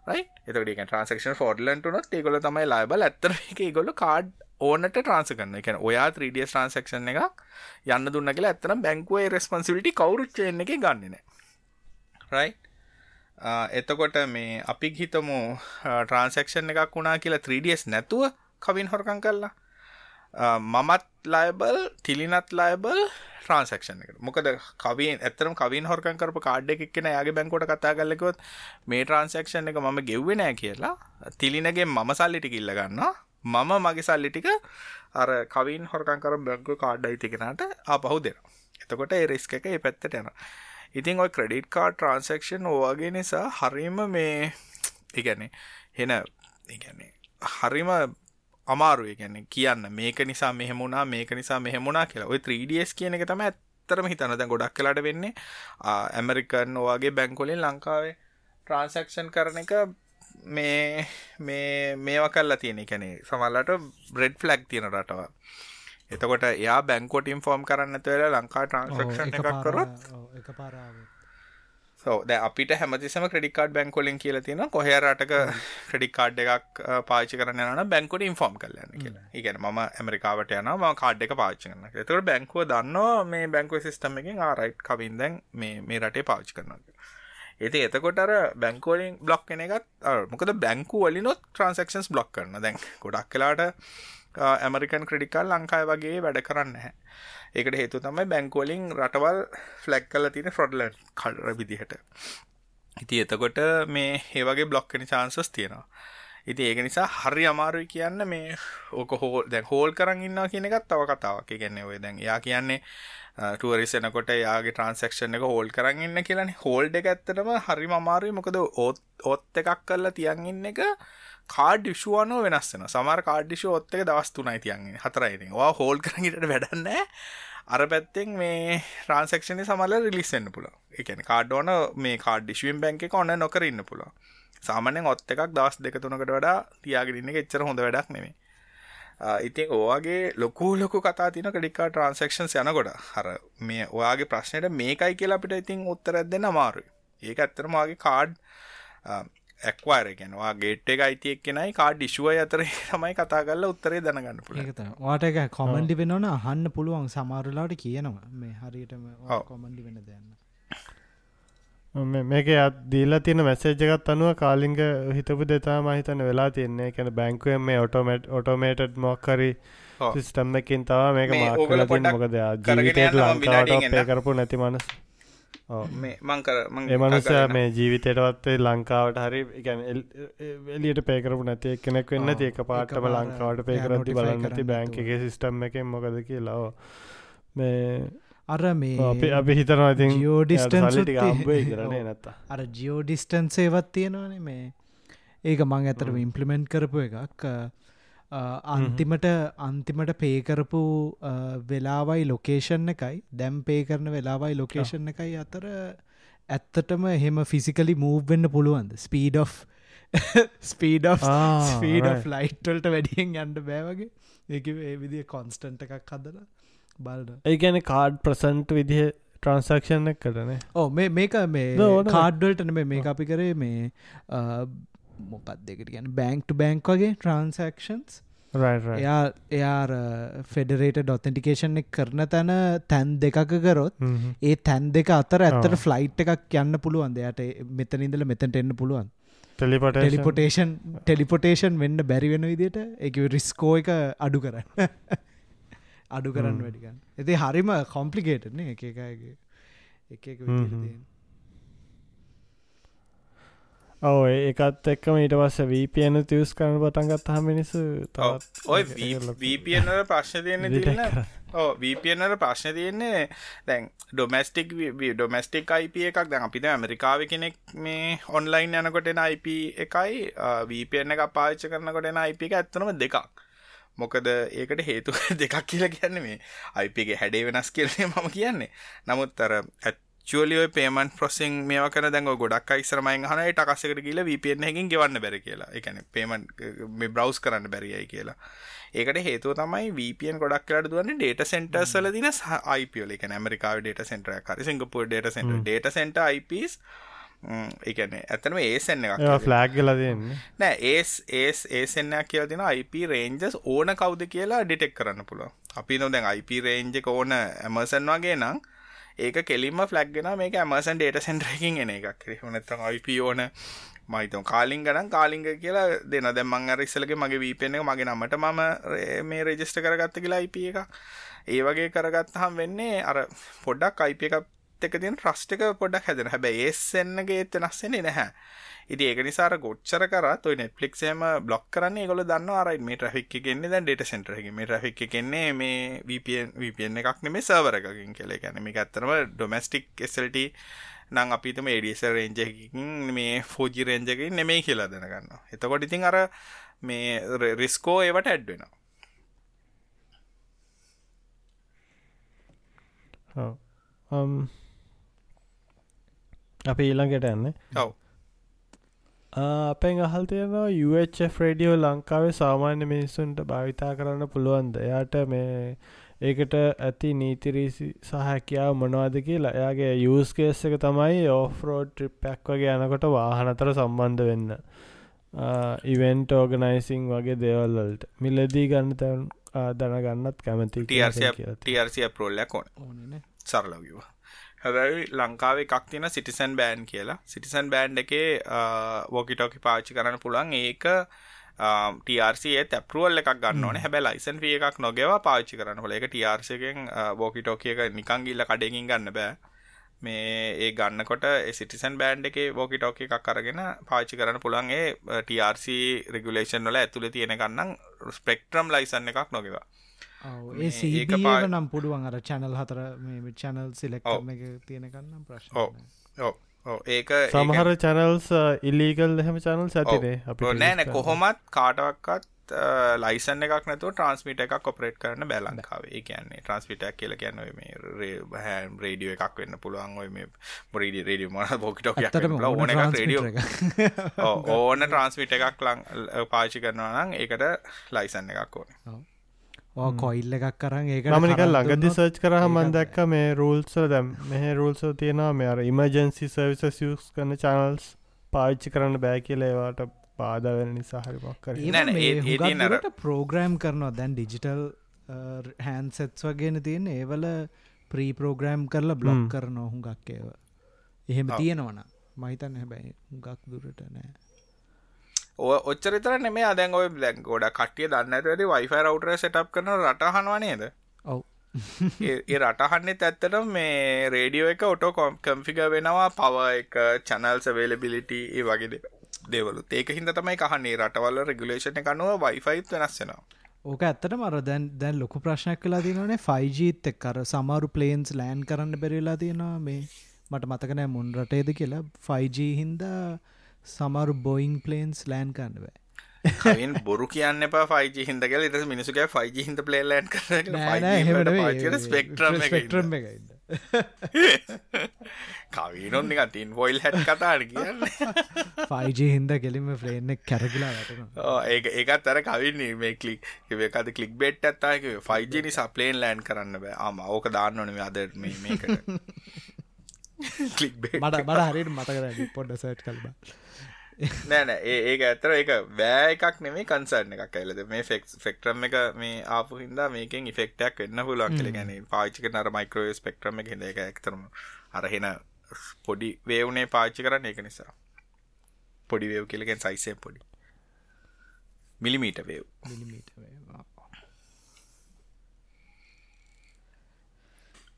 එතකට ට්‍රන්සක්ෂන් ෆෝඩලන්ට නොත් ඒගොල තමයි ලයිබල් ඇත්තර එක ගොල්ල කාඩ් ඕනට ට්‍රන්ස කරන්න එක ඔයා 3ඩ ට්‍රන්සක්ෂන් එක යන්න දුන්න කියලා ඇත්තන බැංකුවේ රෙස්පන්සිලිටි කවරුච්චය එක ගන්නන රයි එතකොට මේ අපි හිතමු ට්‍රන්සක්ෂන් එකක් වුණා කියලා 3ඩස් නැතුව කවින් හොරකං කරලා මමත් ලයිබල් තිලිනත් ලයිබල් ට්‍රන්සක්ෂන් එක මොකද කවින් ඇතරම් කවින් හොරකන් කරපු කාඩ් එකක් කෙන යාගේ බැංකොට කතා කරලකොත් මේ ට්‍රන්සක්ෂන් එක මම ගෙව්වෙ නෑ කියලා තිලිනගේ මම සල්ලිටි කිල්ල ගන්න මම මගේ සල්ලි ටික අර කවින් හොරකන් කර බැංකු කාඩ් අයිතිකෙනට ආපහු දෙන එතකොට ඒ රිස්ක එක ඒ පැත්තට යන ඉතින් ඔයි ක්‍රඩිට් කාඩ් ට්‍රන්සක්ෂන් ඕවාගේ නිසා හරිම මේ ඉගැනේ හෙන ඉගැන්නේ හරිම අමාරුව ගැන කියන්න මේක නිසා මෙහෙමුණා මේක නිසා මෙහෙමුණා කියලා. ඔය 3ඩස් කියන එක තම ඇත්තරම හිතන දැන් ගොඩක් කලාට වෙන්නේ ඇමරිකන් ඔවාගේ බැංකොලින් ලංකාවේ ට්‍රන්සක්ෂන් කරන එක මේ මේ මේවා කල්ලා තියෙන. කැනෙ සමල්ලට බ්‍රෙඩ් ෆලක් තියෙන රටව එතකොට එයා බැංකොට ඉන්ෆෝර්ම් කරන්න තුවෙලා ලංකා ට්‍රන්සක්ෂන් එකක් කරොත් එක පාරාව ද අපිට හැමතිසම ක්‍රඩිකාඩ් බැංකොලින් කියල තියෙන කොහරටක ක්‍රඩිකාඩ් එකක් පාචි කරන න බැංකොට ඉන්ෆෝම් කරලන්න කියලා. ඉගැන ම ඇමරිකාවට යන ම කාඩ් එක පාචි කරන තකට බැංකුව දන්නවා මේ බැංකුව සිස්ටම එකින් ආරයිට් කවින් දැන් මේ රටේ පාචි කරනවා ඒති එතකොට බැංකෝලින් බ්ලොක් කෙන එකත් මොකද බැංකු වලිනොත් ට්‍රන්සක්ෂන්ස් බ්ලොක් කරන දැන් ගොඩක් කලාට ඇමරිකන් ක්‍රඩිකල් ලංකායි වගේ වැඩ කරන්න හැ ඒකට හේතු තමයි බැංකෝලිං රටවල් ෆලැක් කල තියෙන ෆ්‍රොඩ්ලන් කඩර විදිහට. ඉති එතකොට මේ ඒවගේ බ්ලොක්කනි චාන්සස් තියෙනවා. ඉති ඒක නිසා හරි අමාරුයි කියන්න මේ ඕක හෝ දැන් හෝල් කරන්න ඉන්න කියන එකත් තව කතාවක්. ගැන්න ඔය දැන් යා කියන්නේ ටුවරිසනකොට යාගේ ට්‍රන්සක්ෂන් එක හෝල් කරන්න ඉන්න කියලන. හෝල්ඩ එක ඇත්තටම හරි අමාරුයි. මොකද ඔත් ඔත් එකක් කරලා තියන් ඉන්න එක කාඩ් ිෂුවනෝ වෙනස්සන සමර කාඩ්ිෂ ඔත්තක දවස් තුනයි තියන්ගේ හතරයිති වා හෝල් කරගට වැඩන්න අර පැත්තෙන් මේ ට්‍රන්සක්ෂණ සමල රිලිස්සෙන්න්න පුල එකන කාඩ්ඩෝන මේ කාඩ්ඩිශුවෙන් බැංක ඔන්න නොකරන්න පුල සාමනෙන් ඔත් එකක් දස් දෙක තුනකට වඩා තියාගෙනන්න එච්චර හොඳ වැඩක් නෙමේ ඉතින් ඕගේ ලොකු ලොකු කතා තින කඩිකා ට්‍රන්සක්ෂන් යන ගොඩ හර මේ ඔයාගේ ප්‍රශ්නයට මේකයි කියලා අපිට ඉතින් උත්තරත් දෙන්න අමාරුයි. ඒක ඇත්තරමගේ කාඩ් ඇක්වාර ගෙනවා ගේට් එක අයිතියෙක් කෙනයි කාඩ් ිශුව අතර තමයි කතා කල්ල උත්තරේ දැනගන්න පුළ වාට එක කොමන්ඩි වෙනවන අහන්න පුළුවන් සමාරුලාට කියනවා. මේ හරියටම කොමන්ඩි වෙන දෙන්න මේක දීලා තියෙන මැසේජකත් අනුව කාලිංග හිතපු දෙතා මහිතන වෙලා තියන්නේ. කැන බැංකුවෙන් මේ ඔටෝමට ඔටෝමේටඩ් මොක්කරි සිිස්ටම්මකින් තවා මේක මාකල මොකද ජීවිතයට ලංකාවට කරපු නැති මනස් මංකර එමනුස මේ ජීවිතයටවත්තේ ලංකාවට හරි ගැන එලියට පේකරපු නැති කෙනෙක් වෙන්න ඒක පාටම ලංකාවට පේකරති බලන්නති බැංක එක සිිස්ටම් එක මොකද කියලා. මේ අර මේ අපි අපි හිතනවා ඉතින් ජියෝඩිස්ටන් කරනේ නැත්ත අර ජියෝඩිස්ටන් සේවත් තියෙනවානේ මේ. ඒක මං ඇතරම ඉම්පලිමෙන්ට් කරපු එකක් අන්තිමට අන්තිමට පේකරපු වෙලාවයි ලොකේෂන් එකයි දැම් පේ කරන වෙලාවයි ලොකේෂන් එකයි අතර ඇත්තටම එහෙම ෆිසිකලි මූවෙන්න පුළුවන්ද? ස්පීඩ් ස්පීඩ ස්පීඩ ලයිට්වල්ට වැඩියෙන් යන්ඩ බෑවගේ ඒක ඒ විදිිය කොන්ස්ටන්ට එකක් හදලා බලට ඒ ගැන කාඩ් ප්‍රසන්ට් විදිහ ට්‍රන්සක්ෂන් එක කරනේ ඕ මේ මේක මේ. කාඩ්වල්ටන මේ අපි කරේ මේ මොකක් දෙකට ගැන බැංක්ට බැංක් වගේ ට්‍රන්සක්ෂන්ස් එයා එයා ෆෙඩරේට ඩොතෙන්ටිකේෂන් එක කරන තැන තැන් දෙකක කරොත් ඒ තැන් දෙක අතර ඇත්තට. ෆ්ලයිට් එකක් යන්න පුළුවන් දෙයට මෙතනින්දල මෙතැන්ට එන්න පුළුවන්. ටෙලිපට ටෙලිපොටේෂන් ටෙලිපොටේෂන් වෙන්න බැරි වෙන විදිට එක රිස්කෝ එක අඩු කරන්න. [LAUGHS] අඩු කරන්න. වැඩිගන්න ඇති හරිම කොම්පලිකේටන එක එකගේ එක එක. ඔව ඒකත් එක්කම ඊට පස්ස වීපියන තිවස් කරන පටන්ගත් හම මිනිසු. ඔය වීපන ප්‍රශ්න තියන්න තිල්න්න ඕ වීපනර ප්‍රශ්න තියන්නේ දැන් ඩොමස්ටික් ඩොමස්ටික් අයිප එකක්. දැන් අපිට ඇමරිකාව කෙනෙක් මේ ඔන්ලයින් යනකොටෙන අයිප එකයි වීපන එක පාච්ච කරනකොටෙන අයිප එක ඇත්තනම දෙකක්. මොකද ඒකට හේතු [LAUGHS] දෙකක් කියලා කියන්න මේ අයිපගේ හැඩේ වෙනස් කියලේ මම කියන්නේ. නමුත් අර චුවලිය පේමන් ප්‍රසිං මේව කර දැන් ඔය ගොඩක් ඉස්සරමයින් හන ටකස්සකට කියල වපෙන් හැකින් ගෙවන්න බැර කියලා. එකන පේමන් බ්‍රවස් කරන්න බැරියයි කියලා. ඒකට හේතුව තමයි වපන් ගොඩක් කරට දුවන්න ඩේට සෙන්ටර්සල දින අයිපියල එක ඇමරිකාව ඩේට සෙන්ටර හරි Singapore data centre data centre අයිපස් එකන ඇතනම ඒසෙන්න ඒවා එකක් ෆ්ලෑග් ගල දෙන්නේ නෑ ඒස් ඒස් ඒසෙන්න්න කියල තින IP රේන්ජස් ඕන කවුද කියලා ඩිටෙක් කරන්න පුළුව අපි නො දැන් IP රේන්ජ ඕන ඇමසන් වගේ නම් ඒක කෙලින්ම ෆලක්ගෙන මේක ඇමසන් ඩේට සෙන්ටරකින් එන එකක්. හොනත්තම් IP ඕන මයිතම කාලින් ගනම් කාලිංග කියලා දෙන දැම්මන් අර ඉස්සලගේ මගේ වීපෙන එක මගේ නමට මම රේ- මේ රෙජිස්ට කරගත්ත කියලා IP එක ඒ වගේ කරගත්තහම් වෙන්නේ අර පොඩ්ඩක් IP එකත් එක තින් ්‍රස්්ටික පොඩක් හැදෙන හැබැයි ඒස්සෙන්න්නගේ එත නස්සෙන්නේ නැහැ. ඉති ඒක නිසාර ගොච්චර කරත් ඔයි නෙට්ලික්ෂේම බ්ලොක් කරන්න ගොල දන්න අරයි මේ ට්‍රෆික් කෙන්නේ දැන් ඩේට සෙන්ටරගේ මේ ට්‍රෆික් කෙන්නේ මේ VPN VPN එකක් නෙමේ සර්වර එකකින් කෙලේ ගැන මේ ඇත්තරම ඩොමස්ටික් SLT නං අපිතම ඒඩියස රේන්ජකින් මේ ෆෝජි රේන්ජකින් නෙමේ කියලා දැනගන්න එතකොට ඉතින් අර මේ රිස්කෝ ඒවට ඇඩ්වෙනවා අපි ඊළඟට යන්න. ඔව් අපෙන් අහල් තියෙනවා UHF රඩියෝ ලංකාවේ සාමාන්‍ය මිනිස්සුන්ට භාවිතා කරන්න පුළුවන්ද? එයාට මේ ඒකට ඇති නීතිරීසි සහහැකියාව මොනවාද කියලා? එයාගේ යස්කේස් එක තමයි ඕෆරෝඩ් ට්‍රිප්පැක් වගේ යනකොට වාහනතර සම්බන්ධ වෙන්න. ඉවෙන්ට ඕගනයිසිං වගේ දේවල්වලට මිලදී ගන්න තැන් දැනගන්නත් කැමති ඕන. ඕනනේ සරලවිව හැබැයි ලංකාව එකක් තින සිටිසන් බෑන්් කියලා. සිටිසන් බෑන්් එකේ වෝකිටෝකි පාච්චි කරන්න පුළන් ඒක ටRCේ තැපරුවල් එකක් ගන්න හැබැ ලයිසන් විය එකක් නොගෙව පාච්චි කරන්න හොල එක ටRCකෙන් වෝකිටෝකිය එක නිකං ගිල්ල කඩකින් ගන්න බෑ. මේ ඒ ගන්නකොට සිටිසන් බෑන්් එක වෝකිටෝක එකක් අරගෙන පාච්චි කරන්න පුළන්ගේ TRC රෙගුලේෂන් වල ඇතුළ තියෙන ගන්නම් ස්පෙක්ට්‍රම් ලයිසන් එකක් නොගෙවා ඔව්, මේ ඒ ඒක ඒක පා- නම් පුළුවන් අර චැනල් හතර මේ චැනල් සිලෙක් ඔව්. කරන එක තියෙනකන්නම් ප්‍රශ්න ඔව්. ඕ ඒක සමහර චැනල්ස් ඉල්ලීගල් එහෙම චැනල් ඇතිනේ ඔව්. නෑන කොහොමත් කාටවක්කත් ලයිසන් එකක් නැතුව ට්‍රන්ස්මිට එකක් කොපරේට් කරන්න බැලංකාවේ ඒ කියන්නේ ට්‍රන්ස්මිටක් කියල කියන්න ඔය මේ හැම් රේඩියෝ එකක් වෙන්න පුළුවන්. ඔය මේ බොරිඩි රඩිය මන බොකිටෝක ඕන ඕන එකක් රඩියෝ. ඕන ට්‍රන්ස්මිට එකක් ලං පාචි කරනවා නම් ඒකට ලයිසන් එකක් ඕන ඕ කොයිල් එකක් කරන්න ඒක මනික ළඟදි සර්ච් කරහ මන් දැක්ක මේ රූල්සල දැම් මෙහ රූල්සල් තියෙනවා මේ අර ඉමජන්සි සර්විස සියස් කරන චනල්ස් පාච්චි කරන්න බෑ කියලේවාට පාදවැන නිසා හරිමක් කර නෑ, නෑ, ඒ- ඒ තියෙන අර- ප්‍රෝග්‍රෑම් කරනවා. දැන් ඩිජිටල් හැන් සෙත්ස් වගේන තියෙන ඒවල ප්‍රී ප්‍රෝග්‍රෑම් කරලා බ්ලොග්. කරන හුඟක් ඒව. එහෙම. තියෙනවන මහිතන්න හැබැයි හුඟක් දුරට නෑ ඔච්චරිතර නෙමේ අදැන් ඔය දැන් ගොඩ කටිය දන්න ඇති වයිෆයි රවටර සටප් කරන රටහනවා නේද? ඔව්. ඒ රටහන්නෙත් ඇත්තට මේ රේඩියෝ එක ඔටෝ කම්ෆිග වෙනවා පව එක චනල්ස් වේලබිලිට ඒ වගේ දේ- දේවලුත්. ඒක හිද තමයි කහන්නේ. රටවල්ල රෙගුලේෂණ එකනුව වයිෆයිත් වෙනස්සෙනවා ඕක ඇත්තට මර දැන් දැන් ලොකු ප්‍රශ්නයක් කලා තියනේ ෆයිජීත් එක් කර සමරු පලේන්ස් ලෑන් කරන්න බැරිලා තියෙනවා. මේ මට මතකනෑ මුන් රටේද කියලා. ෆයිජී හින්ද සමරු බොයින් පලේන්ස් ලෑන් කරන්න බෑ. කවින් බොරු කියන්න එපා ෆයිජ හිදකල ඉට මිනිසුක ෆයිජ හිද පලේලන් කර නෑ නෑ එහෙම නෙවෙයි. ස්පෙක්ට්‍රම් කවීනොන් ටින් පොයිල් හැට් කතාට කියන්න. ෆයිජ හින්ද කෙලිම ෆ්‍රේන්න කැරකිලා වැටන [LAUGHS] ඒ ඒකත් අර කවින්නේ මේ කලික් එකද කලික් බෙට් ඇත්තාක ෆයිජ නිසා පලේන් ලෑන් කරන්න බෑ. ආම ඕක දාන්න ඕනේ අද මේකට. [LAUGHS] මට බට හරිට මතකර පොඩ්ඩ සට් කල්බ [LAUGHS] නෑන ඒ ඒක ඇතර එක බෑ එකක් නෙමේ කන්සර්න එකක් ඇලද මේ ෆෙක්ස් ෆෙක්ට්‍රම් එක මේ ආපු හින්දා මේකෙන් ඉෆෙක්ටක් වෙන්න පුළුවන් කියල. ගැන පාචික නර මයිකරෝ ස්පෙක්ට්‍රම එක හිද එක ඇක්තරම අරහෙන පොඩි වේවුනේ පාච්චි කරන්න ඒක නිසා. පොඩි වේව් කියලගෙන් සයිසය පොඩි. මිලිමීට වේව්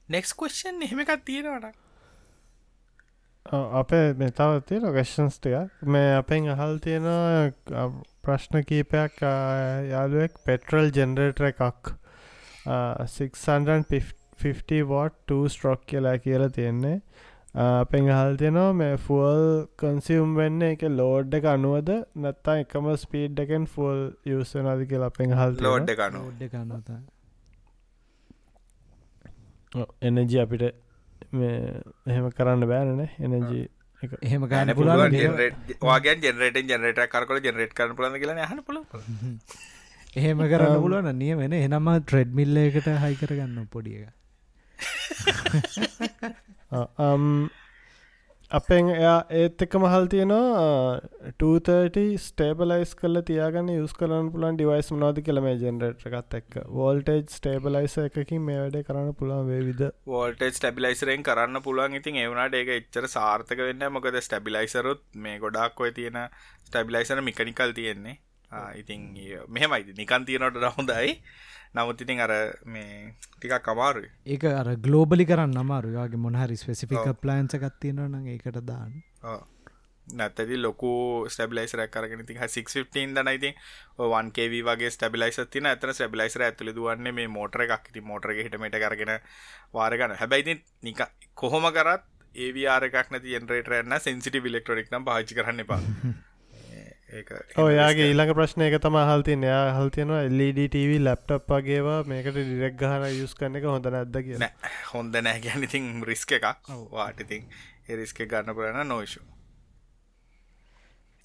නෙක්ස් කස්න් එහෙම එකක් තියෙනවට අපේ මේ තව තියෙන ගෂන්ස්ටයක් මේ අපෙන් අහල් තියෙනවා ප්‍රශ්න කීපයක් යාළුවෙක් පෙටරල් ජෙනරේටර එකක් 650 වෝට් ස්ට්‍රොක් කියලා කියලා තියෙන්නේ. අපෙන් හල් තියෙනවා මේ ෆුවල් කන්සියම් වෙන්න එක ලෝඩ් එක අනුවද? නැත්තා එකම ස්පීඩ් එකෙන් ෆුල් යුසනද කියලා අපෙන් හල් ලෝඩ් එකනු එනජි අපිට එහෙම කරන්න බෑනන එනජී එහෙම ගන්න පුළුවන් වාගේ ජෙනරට ජනරට කරකල ජනරට කරන පුලන් කියලා හන පුල එහෙම කරන්න පුළුවන් නිය වෙන එනම ට්‍රෙඩ් මිල්ල එකට හයි කරගන්න පොඩිය අපෙන් එයා ඒත් එක මහල් තියෙනවා 230 ස්ටේබලයිස් කල තියාගන්න යුස් කරන්න පුලන් ඩිවයිස් මනාද කියලම ජෙනරට එකත් එක් වෝල්ටේජ් ස්ටේබලයිස එකකින් මේ වැඩේ කරන්න පුළන් වේවිද? වෝල්ටේජ් ස්ටබිලයිසරෙන් කරන්න පුළුවන්. ඉතින් එවුණට ඒක එච්චර සාර්ථක වෙන්න මොකද ස්ටබිලයිසරුත් මේ ගොඩක් ඔය තියෙන ස්ටබිලයිසර මිකනිකල් තියෙන්නේ. ඉතින් මෙහෙමයිද නිකන් තියෙනට රහොඳයි නමුත් ඉතින් අර මේ ටිකක් අමාරු ඒක අර ගලෝබලි කරන්න අමාරුයාගේ මොනහරි ස්පෙසිෆික ප්ලන්ස ගත්තියෙන න ඒකට දාන්න. නැතති ලොකු ස්ටබිලයිසර කරගෙන ති 615 දනයිති වන්කව වගේ ස්ටබිලයිස තින ඇතන ස්ටබිලයිසර ඇතුළ දුවන්නේ මේ මෝටර එකක්. ති මෝටර හිටමට කරගෙන වාරගන්න හැබැයිති නික කොහොම කරත් ඒවාරක් නැති එන්රේටරන්න සෙන්සිටි විලෙක්ට්‍රොනික් නම් පාචි කරන්න එපා [LAUGHS] ඔයාගේ ඊළඟ ප්‍රශ්නය එක තම හල්තිය එයා හල්තියනවා LDTV ලැප්ටප් වගේවා මේකට ඩිරෙක් ගහන යුස් කරන එක හොඳ නැද්ද කිය හොඳ නෑ ගැන ඉතින් රිස්ක එකක්. වාටිතින් එරිස්ක ගන්න පුරන නොයිශු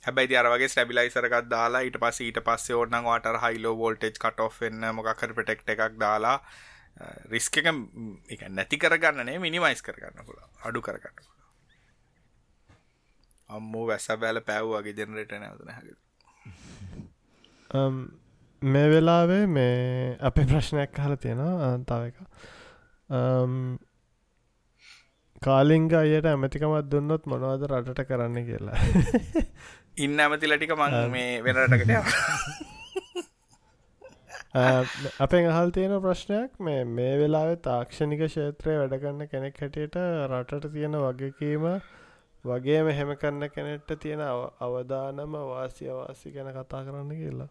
හැබයි අරගේ ස්ටබිලයිසරකත් දාලා ඊට පස් ඊට පස්සේ ඕන්නන් වාට හයිලෝ වෝල්ටේජ් කට ඔන්න මොකක්කර පටෙක්ට එකක් දාලා රිස්ක එක නැති කරගන්නනේ මිනිමයිස් කරගන්න පුළ අඩු කරගන්න අම්මෝ වැස්ස බෑල පැව් වගේ ජනරට නැවතන හ මේ වෙලාවේ මේ අපේ ප්‍රශ්නයක් කහල තියෙනවා තව එක කාලිංග අයට ඇමතිකමත් දුන්නොත් මොනවද රටට කරන්න කියලා? ඉන්න ඇමතිලටික මං මේ වෙනටකට අපෙන් අහල් තියෙන ප්‍රශ්නයක් මේ මේ වෙලාවේ තාක්ෂණික ක්ෂේත්‍රය වැඩගන්න කෙනෙක් හැටියට රටට තියෙන වගකීම වගේම එහෙම කරන්න කෙනෙට්ට තියෙන අවදානම වාසි අවාසි ගැන කතා කරන්න කියලා.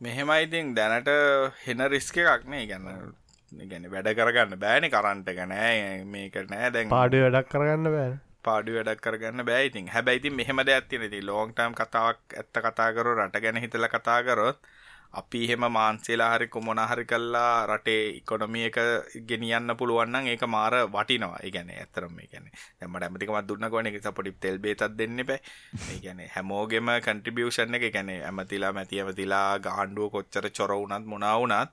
මෙහෙමයිඉතින් දැනට හෙන රිස්ක එකක්නේ ගැන්න ගැන වැඩ කරගන්න බෑනි කරන්ට ගැනෑ මේක නෑ. දැන් පාඩි වැඩක් කරගන්න බෑ පාඩි වැඩක් කරගන්න බෑයිතින් හැබැයිති මෙහෙම දෙයක් තියෙනති ලෝන්ටම් කතාවක් ඇත්ත කතාකරු රට ගැන හිතල කතාකරොත් අපි එහෙම මාන්සේලා හරි කොමොන හරි කල්ලා රටේ ඉකොනොමිය එක ගෙනියන්න පුළුවන්නම් ඒක මාර වටිනවා. ඉගැන ඇතරම ගැන ඇමට ඇමතිකමත් දුන්න ගොන එක පොඩි තෙල් බේතත් දෙන්න බෑ ඒගැන හැමෝගෙම කන්ට්‍රිබියෂන් එක ගැන ඇමතිලා මැති ඇමතිලා ගාණ්ඩුව කොච්චර චොරවුනත් මුණවුනත්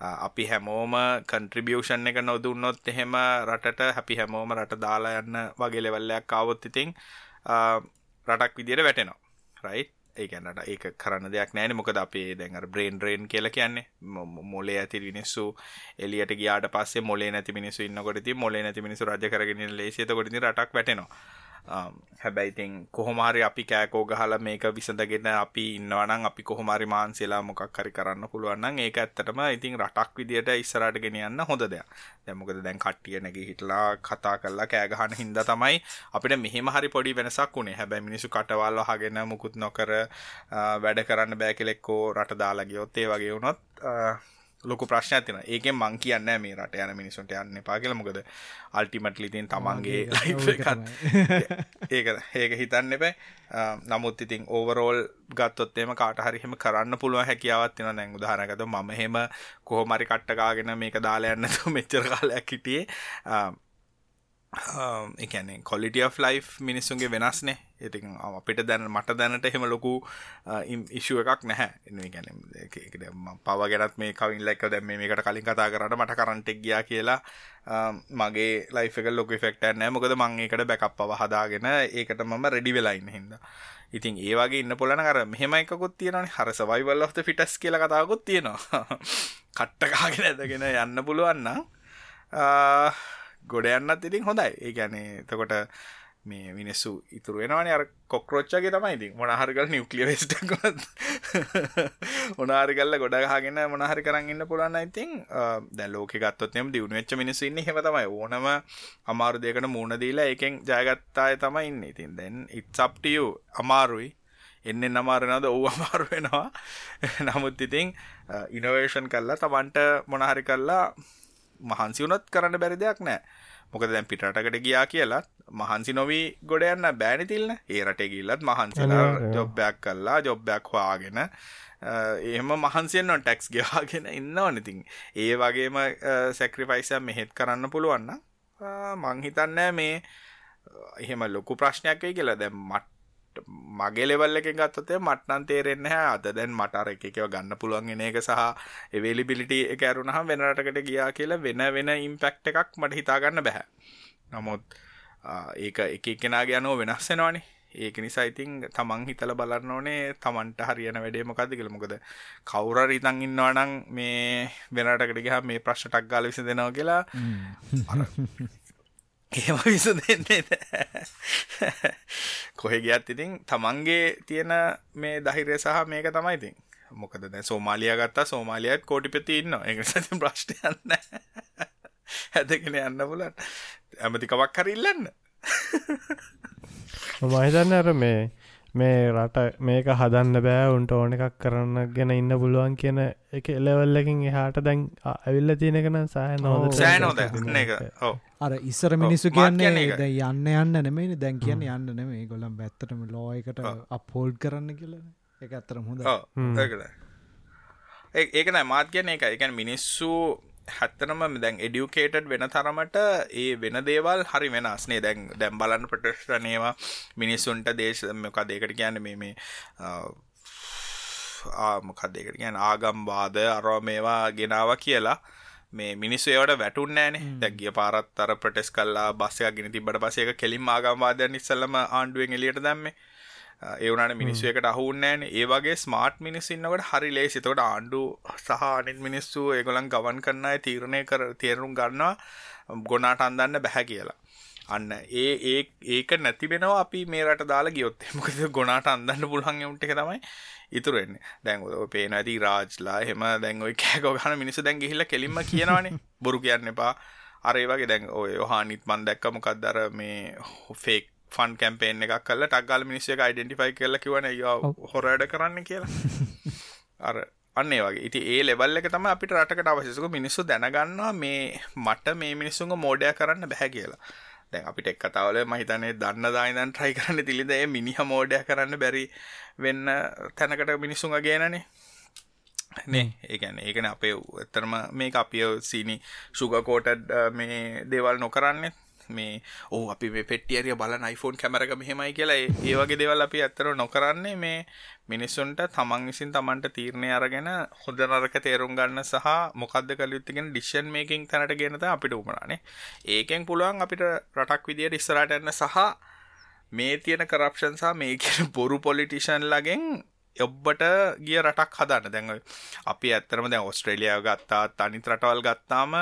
අපි හැමෝම කන්ට්‍රිබියෂන් එක නොදුන්නොත් එහෙම රටට හැපි හැමෝම රට දාලා යන්න වගේ ලෙවල්ලයක් කාවොත් ඉතිං රටක් විදියට වැටෙනවා. රයිට් ඒකැනට ඒක කරන්න දෙයක් නෑන මොකද අපේ දැන් බ්‍රේන් රේන් කියල කියන්නේ. මොලේ ඇති මිනිස්සු එලියට ගියාට පස්සේ මොලේ නැති මිනිස්සු ඉන්නකොට මොලේ නැති මිනිසු රජ කරගෙන ලේසිත කොටි රටක් වැටෙනවා. හැබැයිතින් කොහොමාරි අපි කෑකෝ ගහල මේක විසඳගෙන අපි ඉන්නවනම් අපි කොහොමරි මාන්සේලා මොකක් හරි කරන්න පුළුවන්න්න ඒක ඇත්තටම ඉතින් රටක් විදියට ඉස්සරට ගෙනියන්න හොඳ දෙයක්. දැමකද දැන් කට්ටිය නැග හිටලා කතා කරලා කෑගහන හින්ද තමයි අපිට මෙහෙම හරි පොඩි වෙනසක් වුණේ හැබැයි මිනිසු කටවල්ල හගෙන මුකුත් නොකර වැඩ කරන්න බෑකෙලෙක්කෝ රට දාලගියොත් ඒ වගේ වුණොත් ලොක ප්‍රශ්න තින ඒක මං කියන්න මේ රට යන මිනිසුන්ට යන්න පා කියල. මොකද අල්ටිමට්ලි තින් තමන්ගේ ඒක ඒක හිතන්න එපයි නමුත් ඉතින් ඕවරෝල් ගත්තොත්තේම කාට හරිහෙම කරන්න පුළුව හැකියාවත් තින නැං උදාහරනකත ම හෙම කොහොමරි කට්ටකාගෙන මේක දාලා යන්නතු මෙච්චර කාලයක් හිටියේ එකන කොලිටිය ලයි් මිනිස්සුන්ගේ වෙනස්නේ ඉති අපිට දැන මට දැනට එහෙම ලොකු ඉශුව එකක් නැහැ. ගැන පව ගැනත් මේ කවින් ලැක දැම මේකට කලින් කතා කරට මට කරන්ටෙක් ගියා කියලා මගේ ලයික ලොක ෆෙක්ට නෑ මොකද මං එකට බැකප් පව හදාගෙන ඒකට මම රෙඩි වෙලායින්න හිද ඉතින් ඒවාගේ ඉන්න පොලන කර මෙහෙම එකකුත් තියෙනන හර සවයිවල් ඔත ෆිටස් කියල කතාකුත් තියෙනවා. [LAUGHS] කට්ටකාගෙන ඇදගෙන යන්න පුළුවන්න ගොඩ යන්නත් ඉතින් හොඳයි. ඒ ගැනේ තකොට මේ මිනිස්සු ඉතුරු වෙනවානේ. අර කොක්රෝච්චගේ තමයි ඉතින්. මොනහරිකල් නිවක්ලිය වෙස්ටක්ත් [LAUGHS] මොනාරිකල්ල ගොඩගහගෙන මොනහරි කරන්න ඉන්න පුළන්න ඉතින් දැ ලෝක ගත්තොත්ම දියුණු වෙච්ච මිනිස්සු ඉන්න හෙම තමයි. ඕනම අමාරු දෙකට මුණ දීලා එකෙන් ජයගත්තාය තමයි ඉන්න. ඉතින් දැන් ඉත්සප්ටියු අමාරුයි. එන්න නමාරනද ඔව් අමාරු වෙනවා. [LAUGHS] නමුත් ඉතින් ඉනවේෂන් කල්ලා තමන්ට මොනහරි කල්ලා මහන්සි වුණොත් කරන්න බැරි දෙයක් නෑ. මොකද දැන් පිටරටකට ගියා කියලත් මහන්සි නොවී ගොඩ යන්න බෑනි තිල්න ඒ රටේ ගිල්ලත් මහන්සිලා ජොබ්බයක් කල්ලා ජොබ්බයක් හවාගෙන එහෙම මහන්සියෙන් ටැක්ස් ගෙවාගෙන ඉන්නව නතින්. ඒ වගේම සැක්‍රිෆයිසය මෙහෙත් කරන්න පුළුවන්න මංහිතන්නෑ මේ එහෙම ලොකු ප්‍රශ්නයක් කියලා. දැම් මට මගේ ලෙවල් එක ගත්තතේ මට්නන් තේරෙන්න හැ අද දැන් මටර එකව ගන්න පුළුවන්ගෙන එක සහ එවේලිබිලිටි එක ඇරුණහම් වෙනරටකට ගියා කියලා වෙන වෙන ඉම්පෙක්් එකක් මට හිතාගන්න බැහැ නමුත් ඒක එක එකෙනගේ යනෝ වෙනස්සෙනවානේ ඒක නිසා ඉතින් තමන් හිතල බලන්න ඕනේ තමන්ට හරියන වැඩේ මොකක්ද කියලා. මොකද කවුර රිතන් ඉන්නවා නම් මේ වෙනටකට ගියා මේ ප්‍රශ්නටක් ගාල විස දෙනවා කියලා එහෙම විස දෙන්නේ කොහෙ ගියත් ඉතින් තමන්ගේ තියෙන මේ දහිරය සහ මේක තමයි ඉතින්. මොකද දැන් සෝමාලියා ගත්තා සෝමාලියාත් කෝටිපති ඉන්නවා. ඒක නිසා ඉතින් ප්‍රශ්නයක් නැහැ. හැදගෙන යන්න බුලන් ඇමතිකමක් හරි ඉල්ලන්න. මම හිතන්නේ අර මේ මේ රට මේක හදන්න බෑ උන්ට ඕන එකක් කරන්න ගෙන ඉන්න පුළුවන් කියන එක එලවල්ලකින් එහාට දැන් ඇවිල්ල තියෙනකන සෑහ නොද? සෑනෝද අර ඉස්සර මිනිස්සු කියන්නේ ද යන්න යන්න නෙමේ දැන් කියන්න යන්න නෙමේ ගොලම් බැත්තටම ලෝයකට අපෝල්ඩ් කරන්න කියලා එක අත්තරම හොඳ ඒකන මාත් කියන එක එකන් මිනිස්සු හැත්තනම දැන් එඩියුකේටඩ් වෙන තරමට ඒ වෙන දේවල් හරි වෙනස්නේ දැන් දැම් බලන්න ප්‍රටස්ටනේවා මිනිස්සුන්ට දේශ මොකක් දෙකට කියන්න? මේ මේ මොකක්දේකට කියන්න? ආගම්වාද අරෝ මේවා ගෙනාව කියලා මේ මිනිස්සු ඒවට වැටුන්නෑනේ දැගිය පාරත් අර ප්‍රටෙස් කල්ලා බස්සයක් ගෙන තිබට පසේක කෙලින් ආගම්වාදයන් ඉස්සල්ලම ආණ්ඩුවෙන් එලියට දැම්මේ ඒවනට මිනිස්සුවකට අහුන්නෑන ඒ වගේ ස්මාර්ට් මිනිස්සින්නකට හරි ලේ සිතකට ආණ්ඩු සහ අනිත් මිනිස්සු ඒගොලන් ගවන් කරන්නයි තීරණය කර තේරුම් ගන්නවා ගොනාට අන්දන්න බැහැ කියලා. අන්න ඒ ඒ ඒක නැතිබෙනවා අපි මේ රට දාලා ගියොත්. [LAUGHS] මොකද ගොනාට අන්දන්න පුළුවන් උන්ට එක තමයි ඉතුරෙන්නේ දැන් ඔය පේන ඇති රාජ්ලා එහෙම දැන් ඔය කෑකෝ ගන්න මිනිස්සු දැන් ගිහිල්ලා කෙලින්ම කියනවනේ. [LAUGHS] බොරු කියන්න එපා. අර වගේ දැන් ඔය යෝහානිත් මන් දැක්ක මොකක්ද අර මේ ෆේක් ෆන් කැම්පේෙන් එකක් කල ටක්ගල් මිනිස්ස එක අයිඩෙන්ටිෆයි කරල කිවන හොරඩ කරන්න කියලා. [LAUGHS] අර අන්නේ වගේ. ඉති ඒ ලෙවල් එක තම අපිට රටකට අවශසක මිනිස්සු දැනගන්නවා මේ මට මේ මිනිස්සුන්ග මෝඩය කරන්න බැහැ කියලා. දැන් අපිට එක් කතාවල මහිතනේ දන්න දායිදන් ට්‍රයි කරන්න තිලිද? ඒ මිනිහ මෝඩය කරන්න බැරි වෙන්න තැනකට මිනිස්සුන් ගේනනේ නේ? ඒගැන ඒකන අපේ එතරම මේ අපිය සීනි සුගකෝටඩ් මේ දේවල් නොකරන්නේ මේ ඕ අපි මේ පෙට්ටියරිය බලන iPhone කැමරක මෙහෙමයි කියලා ඒ වගේ දේවල් අපි ඇත්තට නොකරන්නේ මේ මිනිස්සුන්ට තමන් විසින් තමන්ට තීරණය අරගෙන හොඳ නරක තේරුම් ගන්න සහ මොකද්ද කළ යුත්තේ කියන ඩිසිෂන් මේකින් තැනට ගෙන තමයි අපිට උමනානේ. ඒකෙන් පුළුවන් අපිට රටක් විදියට ඉස්සරහට යන්න සහ මේ තියෙන කරප්ෂන් සහ මේ කියන බොරු පොලිටිෂන් ලගෙන් ඔබ්බට ගිය රටක් හදන්න. දැන් අපි ඇත්තරම දැන් ඔස්ට්‍රේලියාව ගත්තාත් අනිත් රටවල් ගත්තාම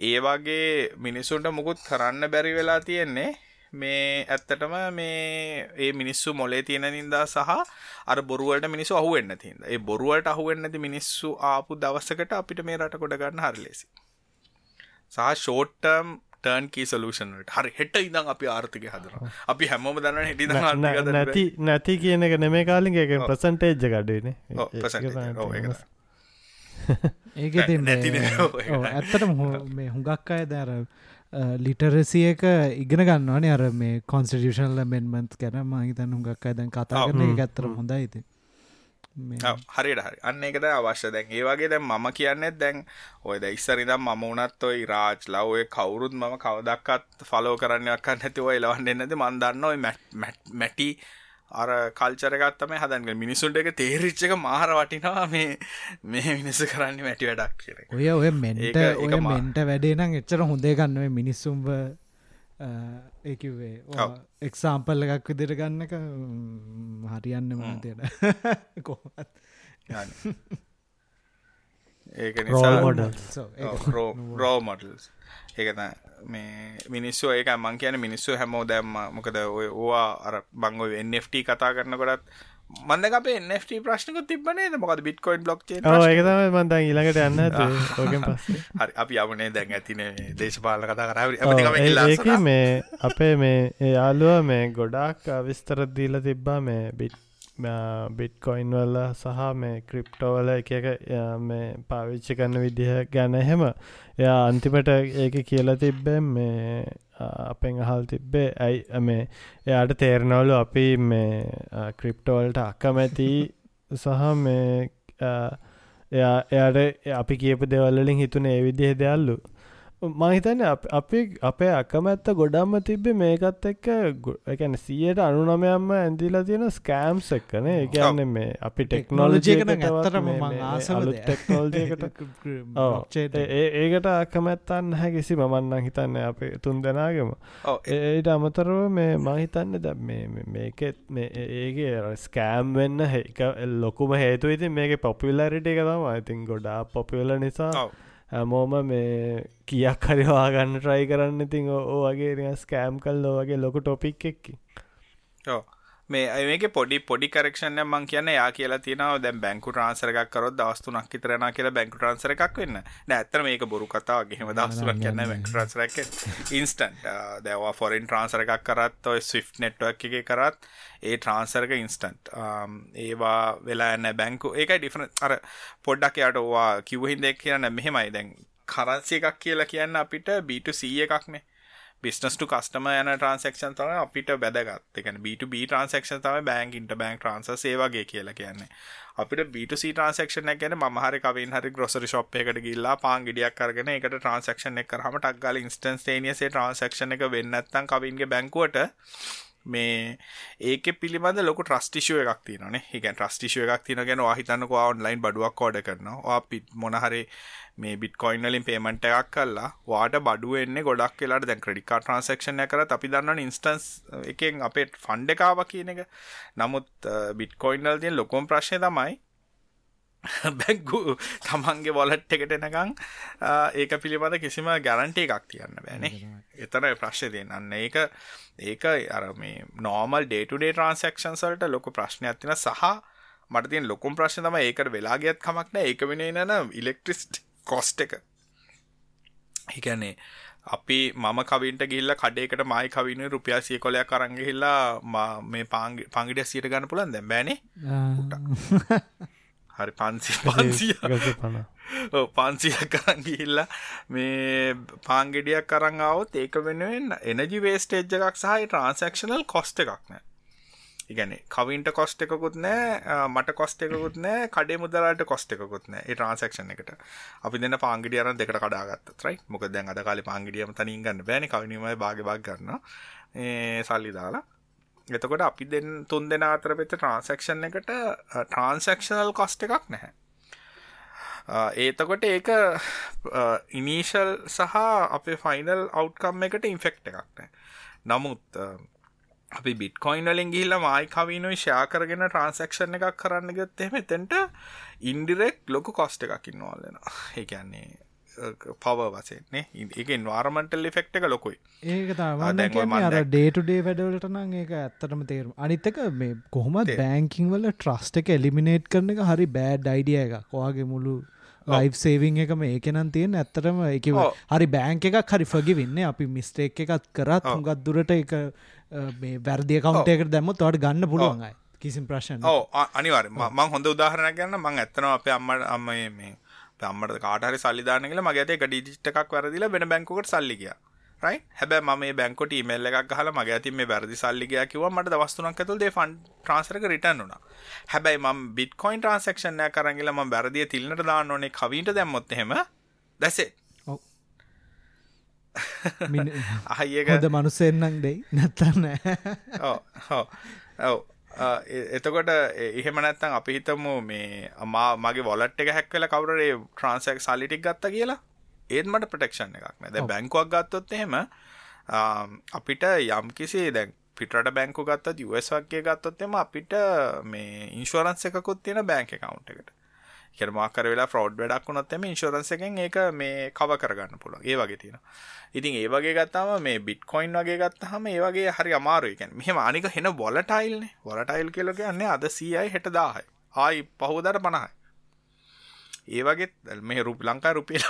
ඒ වගේ මිනිසුන්ට මුකුත් කරන්න බැරි වෙලා තියෙන්නේ. මේ ඇත්තටම මේ ඒ මිනිස්සු මොලේ තියෙන නින්දා සහ අර බොරුවලට මිනිස්සු අහුවෙන්න තින්ද ඒ බොරුවලට අහුවෙන්න ඇති මිනිස්සු ආපු දවසකට අපිට මේ රට කොට ගන්න හරි ලෙසි. සහ ෂෝට්ටර්ම් ටර්න් කී සලූෂන්ට හරි හෙට ඉදම් අපි ආර්ථික හදර අපි හැමෝම දන්න හෙටි නැති නැති කියන එක නෙමේ කාලින් එක ප්‍රසන්ටේජ්ජ ගඩුවන ඒක [LAUGHS] ඇත්තට මේ හුඟක් අය දැර ලිටරසිය එක ඉගෙන ගන්නවනේ. අර මේ කොන්ස්ටිටියෂන්ල මෙන්මන්ත් කැන මහිතන් හුඟක් අය දැන් කතා කරන එක ඇත්තර හොඳයිති ඔව්, හරියට හරි අන්න ඒකද අවශ්‍ය. දැන් ඒ වගේ දැන් මම කියන්නේ දැන් ඔය දැන් ඉස්සර ඉඳන් මම උනත් ඔය රාජ්ලා ඔය කවුරුත් මම කවදක්වත් ෆලෝ කරන්නයක් නැති ඔය එලවන්න එන්නේ නැති මන් දන්න ඔය මැටි අර කල්චර එකක් තමයි හදන්නේ. මිනිසුන්ට එක තේරිච්ච එක මාර වටිනවා මේ මේ මිනිස්සු කරන්නේ මැටි වැඩක් කියලා. ඔය ඔය ඒක ඔය මෙන්ට වැඩේ නම් එච්චර හොඳේ ගන්න ඔය මිනිස්සුම්ව ඒකිවේ. එක්සාම්පල් එකක් විදිර ගන්නක හරියන්න මතයට කොහත්. ඒක රෝල් නිසා මොඩල් රෝ මොඩල්ස් ඒකත මේ මිනිස්සු ඒක මං කියන මිනිස්සු හැමෝ දැම්ම මොකද ඔය ඕවා අර බංග NFT කතා කරන කොටත් මන්ද අපේ NFT ප්‍රශ්නක තිබනේ මොකද බිට්කොයින් බ්ලොක් ඒක තමයි මන්දන් ඊළඟට යන්න [LAUGHS] ඕකෙන් පස්සේ. හරි අපි යමනේ දැන් ඇතින දේශපාල කතා කර. ඒක මේ අපේ මේ යාලුව මේ ගොඩාක් විස්තර දීල තිබ්බා මේ බිට් බිට්කොයින් වල්ල සහ මේ ක්‍රිප්ටෝවල එක එක යා මේ පාවිච්චි කරන විදිහ ගැන එහෙම එයා අන්තිමට ඒක කියල තිබ්බෙන් මේ ආ, අපෙන් අහල් තිබ්බේ ඇයි මේ එයාට තේරනවලු අපි මේ ක්‍රිප්ටෝවල්ට අකමැති සහ මේ ආ, එයා එයාට අපි කියපු දෙවල්ලින් හිතුන ඒ විදිහ දෙයල්ලු. මහිතන අපි අපේ අකමැත්ත ගොඩම්ම තිබ්බේ මේකත් එක්ක එකන සියයට අනුනමයම්ම ඇඳිලා තියෙන ස්කෑම්ස් එක්කන ඒකන්න මේ අපි ටෙක්නෝලජයක ටෙක්නෝලජයකන ඇත්තරම මං ආසම ටෙක්නෝලජයකට [LAUGHS] ඒකට අකමැත්තන්න හැ කිසි මමන්නන් හිතන්න අපේ තුන් දෙනාගම. ඒට අමතරව මේ මහිතන්න ද මේකෙත් ඒගේ ස්කෑම් වෙන්න ඒක ලොකුම හේතු ඉතින් මේක පොපිලරිට එක තම ඉතින් ගොඩා පොපිල නිසා හැමෝම මේ කියක් හරිවා ගන්න ට්‍රයි කරන්න ඉතින් ඕ වගේ ස්කෑම් කල් ලෝවගේ ලොකු ටොපික් එක්කි. මේ මේක පොඩි පොඩි කරක්ෂණ මං කියන්න යා කියලා තියෙනවා. දැන් බැංකු ට්‍රාන්ස්ෆර් එකක් කරොත් දවස් තුනක් විතර යනවා කියලා බැංකු ට්‍රාන්ස්ෆර් එකක් වෙන්න. නෑ ඇත්තට මේක බොරු කතාවක්. එහෙම දවස් තුනක් යන්නේ බැංකු ට්‍රාන්ස්ෆර් එකක් ඉන්ස්ටන්ට් දැන් ඔයා ෆොරින් ට්‍රාන්ස්ෆර් එකක් කරත් ඔය ස්විෆ්ට් නෙට්වර්ක් එකේ කරත් ඒ ට්‍රාන්ස්ෆර් එක ඉන්ස්ටන්ට් ඒවා වෙලා යන්නේ බැංකු ඒකයි ඩිෆරන්ට් අර පොඩ්ඩක් යාට ඔයා කිව්ව හින්දා කියන්න මෙහෙමයි. දැන් කරන්සි එකක් කියලා කියන්න අපිට B2C එකක්නේ බිස්නස් ටු කස්ටම යන ට්‍රන්සක්ෂන් තම අපිට බැදගත් එකන B2B ට්‍රන්සක්ෂන් තම බෑන්ක් ඉන්ට බෑන්ක් ට්‍රන්ස සේවගේ කියලා කියන්නේ. අපිට B2C ට්‍රන්සක්ෂන ගැන මහරි කවින් හරි ග්‍රොසරි ශප් එකට ගිල්ලා පාන් ගිඩියක් කරගෙන එකට ට්‍රන්සක්ෂන් එක කරහම ටක්ගල ඉන්ස්ටන්ස් ේනියසේ ට්‍රන්සක්ෂන එක වෙන්නත්තන් කවින්ගේ බැංකුවට මේ ඒක පිළිබඳ ලොක ට්‍රස්ටිෂුව එකක් තියනේ එක ට්‍රස්ටිෂුව එකක් තින ගෙන හිතන්නක ඔන්ලයින් බඩුවක් කෝඩ කරනවා. පිත් මොනහරි මේ බිට්කොයින් වලින් පේමන්ට් එකක් කළා. වාට බඩුව එන්නේ ගොඩක් වෙලාට දැන් ක්‍රෙඩිට් කාඩ් ට්‍රාන්සැක්ෂන් එක කරත් අපි දන්නවනේ ඉන්ස්ටන්ස් එකෙන් අපේ ෆන්ඩ් එක ආවා කියන එක. නමුත් බිට්කොයින් වල තියෙන ලොකුම ප්‍රශ්නේ තමයි [LAUGHS] බැංකු තමන්ගේ වොලට් එකට එනකං ඒක පිළිබඳ කිසිම ගැරන්ටි එකක් තියන්න බෑනේ එතන ප්‍රශ්ය දෙන්නන්න ඒක ඒක අර මේ නෝමල් ඩේටුඩේ ට්‍රන්සක්ෂන් සල්ට ලොක ප්‍රශ්නයක් තින සහ මට තියෙන් ලොකුම් ප්‍රශ්න තම ඒකට වෙලාගේත් කමක්න ඒක වෙන නන ඉලෙක්ට්‍රිස්ට් කොස්ට එක. හිකැනේ අපි මම කවින්ට ගිල්ල කඩේකට මයි කවින රුපියල් සිය කොලයක් කරංගහිල්ලා මේ පංගිට සියට ගන්න පුලන් දැ බෑනේ [LAUGHS] හරි පන්සි පන්සිය. පන පන්සියක් කරන් ගිහිල්ලා මේ පාංගෙඩියක් කරංගාවත් ඒක වෙනුවෙන් එනජි වේස්ටේජ් එකක් සහ ට්‍රන්සක්ෂනල් කොස්ට එකක් නෑ. ඉගැන කවින්ට කොස්ට එකකුත් නෑ මට කොස්ට එකකුත් නෑ කඩේ මුදලාට කොස්ට එකකුත් නෑ ට්‍රන්සක්ෂන් එකට. අපි දෙන්න පාංගිඩියන දෙකට කඩාගත්ත ත්‍රයි මොක දැන් අද කාලේ පාංගිඩියම තනින් ගන්න බෑනි කවිනීමයි භාග භාග ගන්න සල්ලි දාලා එතකොට අපි දෙන්න තුන් දෙෙන අතර පෙත ට්‍රන්සක්ෂන් එකට ට්‍රන්සක්ෂනල් කොස්ට එකක් නැහැ. ඒතකොට ඒක ඉනීශල් සහ අපේ ෆයිනල් අවට්කම් එකට ඉන්ෆෙක්් එකක් නෑ නමුත් අපි බිට්කොයින් වලින් ගිහිල්ලා මයි කවිනුයි ෂයා කරගෙන ට්‍රන්සක්ෂන් එකක් කරන්න ගත් එහෙම එතෙන්ට ඉන්ඩිරෙක් ලොකු කොස්ට එකක් ඉන්නවල්ලෙන ඒ කියන්නේ පව වසෙන්නේ ඒක ඉන්වාර්මන්ටල් ෙක්් එක ලොකුයි. දැක්- ඩේටුඩේ වැඩවලට නම් ඒක ඇත්තටම තේරුම් අනිත්තක මේ කොහොමත් බෑංකිං වල ට්‍රස්ට එක එලිමිනේට් කරන එක හරි බෑඩ් අයිඩිය එක කොවාගේ මුළු ලයි් සේවිං එකම ඒකනම් තියෙන ඇත්තරම එක. හරි බෑංක එකක් හරි ෆගි වෙන්න අපි මිස්ටේක් එකත් කරත්. හුඟත් දුරට එක මේ වැරදිය කවුන්ට එකට දැම්ම තොට ගන්න පුළුවන්යි කිසිම් ප්‍රශ්න ඕ අනිවර මං හොඳ උදාහරණ ගන්න මං ඇත්තනවා අපේ අම්මට අම්ම මේ අම්මට කාටහරි සල්ලිධාන කියල මගේ එක ඩිජිට් එකක් වැරදිලා වෙන බැංකුවට සල්ලිගිය රයි හැබැ ම බැංකොට මල් එකක් හල මගේ ඇති මේ බැරදි සල්ලිගය කිව මට දවස්තුනක් ඇතුල් දේ ෆන් ට්‍රන්සරක රිටන් වුණා. හැබැයි ම බිට්කොයින් ට්‍රන්සක්ෂණය කරගල ම බැරදිය තිල්න්නට දාන්න ඕනේ කවිට දැම්මොත් හෙම දැසේ අහයකද මනුස්සෙන්න්නක් දෙයි. නැත්තන්න ඔව එතකොට එහෙම නැත්තන් අපි හිතමු මේ අමා මගේ වොලට් එක හැක්වල කවරේ ට්‍රන්සක් සලිටික් ගත්ත කියලා? ඒත් මට ප්‍රටෙක්ෂන් එකක් නැද බැංකුවක් ගත්තොත් එහෙම අපිට යම් කිසි දැන් පිටට බැංකු ගත්තත් US වගේ ගත්තොත් එම අපිට මේ ඉන්ශෝරන්ස එකකුත් තියෙන බැංක කවුන්් එකට කියන මාකර වෙලා ෆ්‍රෝඩ් වැඩක් වුණොත් එමේ ඉන්ෂුරන්ස් එකෙන් ඒක මේ කව කරගන්න පුළුවන්. ඒ වගේ තියෙනවා. ඉතින් ඒ වගේ ගත්තාම මේ බිට්කොයින් වගේ ගත්තාම ඒ වගේ හරි අමාරුයි. කියන්නේ මෙහෙම අනික හෙන වොලටයිල්නේ. වොලටයිල් කියලා කියන්නේ අද 100යි හෙට 1000යි. ආයි පහවදාට 50යි. ඒ වගේ මේ රුප ලංකා රුපියල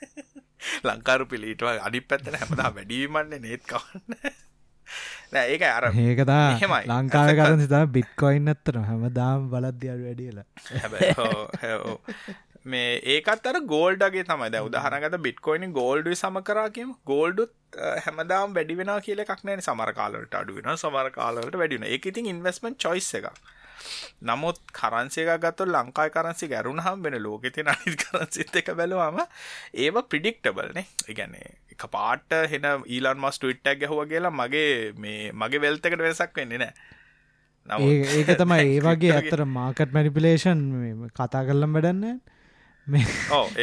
[LAUGHS] ලංකා රුපියල ඊට අනිත් පැත්තට හැමදාම වැඩි වීමන්නේ නේත් කවන්න. [LAUGHS] නෑ ඒක අර ඒකතා ලංකාව කරන සිතා බිට්කොයින් ඇත්තන හැමදාම් බලද්‍යල් වැඩියලා මේ ඒකත් අර ගෝල්ඩගේ තමයි. දැ උදාහරගත බිට්කොයිනි ගෝල්ඩ සම කරාකම ගෝල්ඩුත් හැමදාම් වැඩි වෙන කියල එකක්නෑ සමර කාලට අඩු වෙන සමර කාලට වැඩින එක ඉතින් ඉන්වස්මෙන්ට් චොයිස් එක නමුත් කරන්සික ගත්තු ලංකායි කරන්සි ගැරුණහම් වෙන ලෝකෙති අනිත් කරන්සිත් එක බැලවාම ඒව ප්‍රිඩික්ටබල්නේ ඉගැන්නේ පාට හෙන ඊලන් මස් ටවිට්ටක් ගැහුව කියලා මගේ මේ මගේ වෙල්තකට වෙනසක් වෙන්නේ නෑ. ඒක තමයි ඒ [LAUGHS] වගේ ඇත්තර මාකට් මැනිපිලේෂන් කතා කරලම් වැඩන්න මේ ඕ [LAUGHS]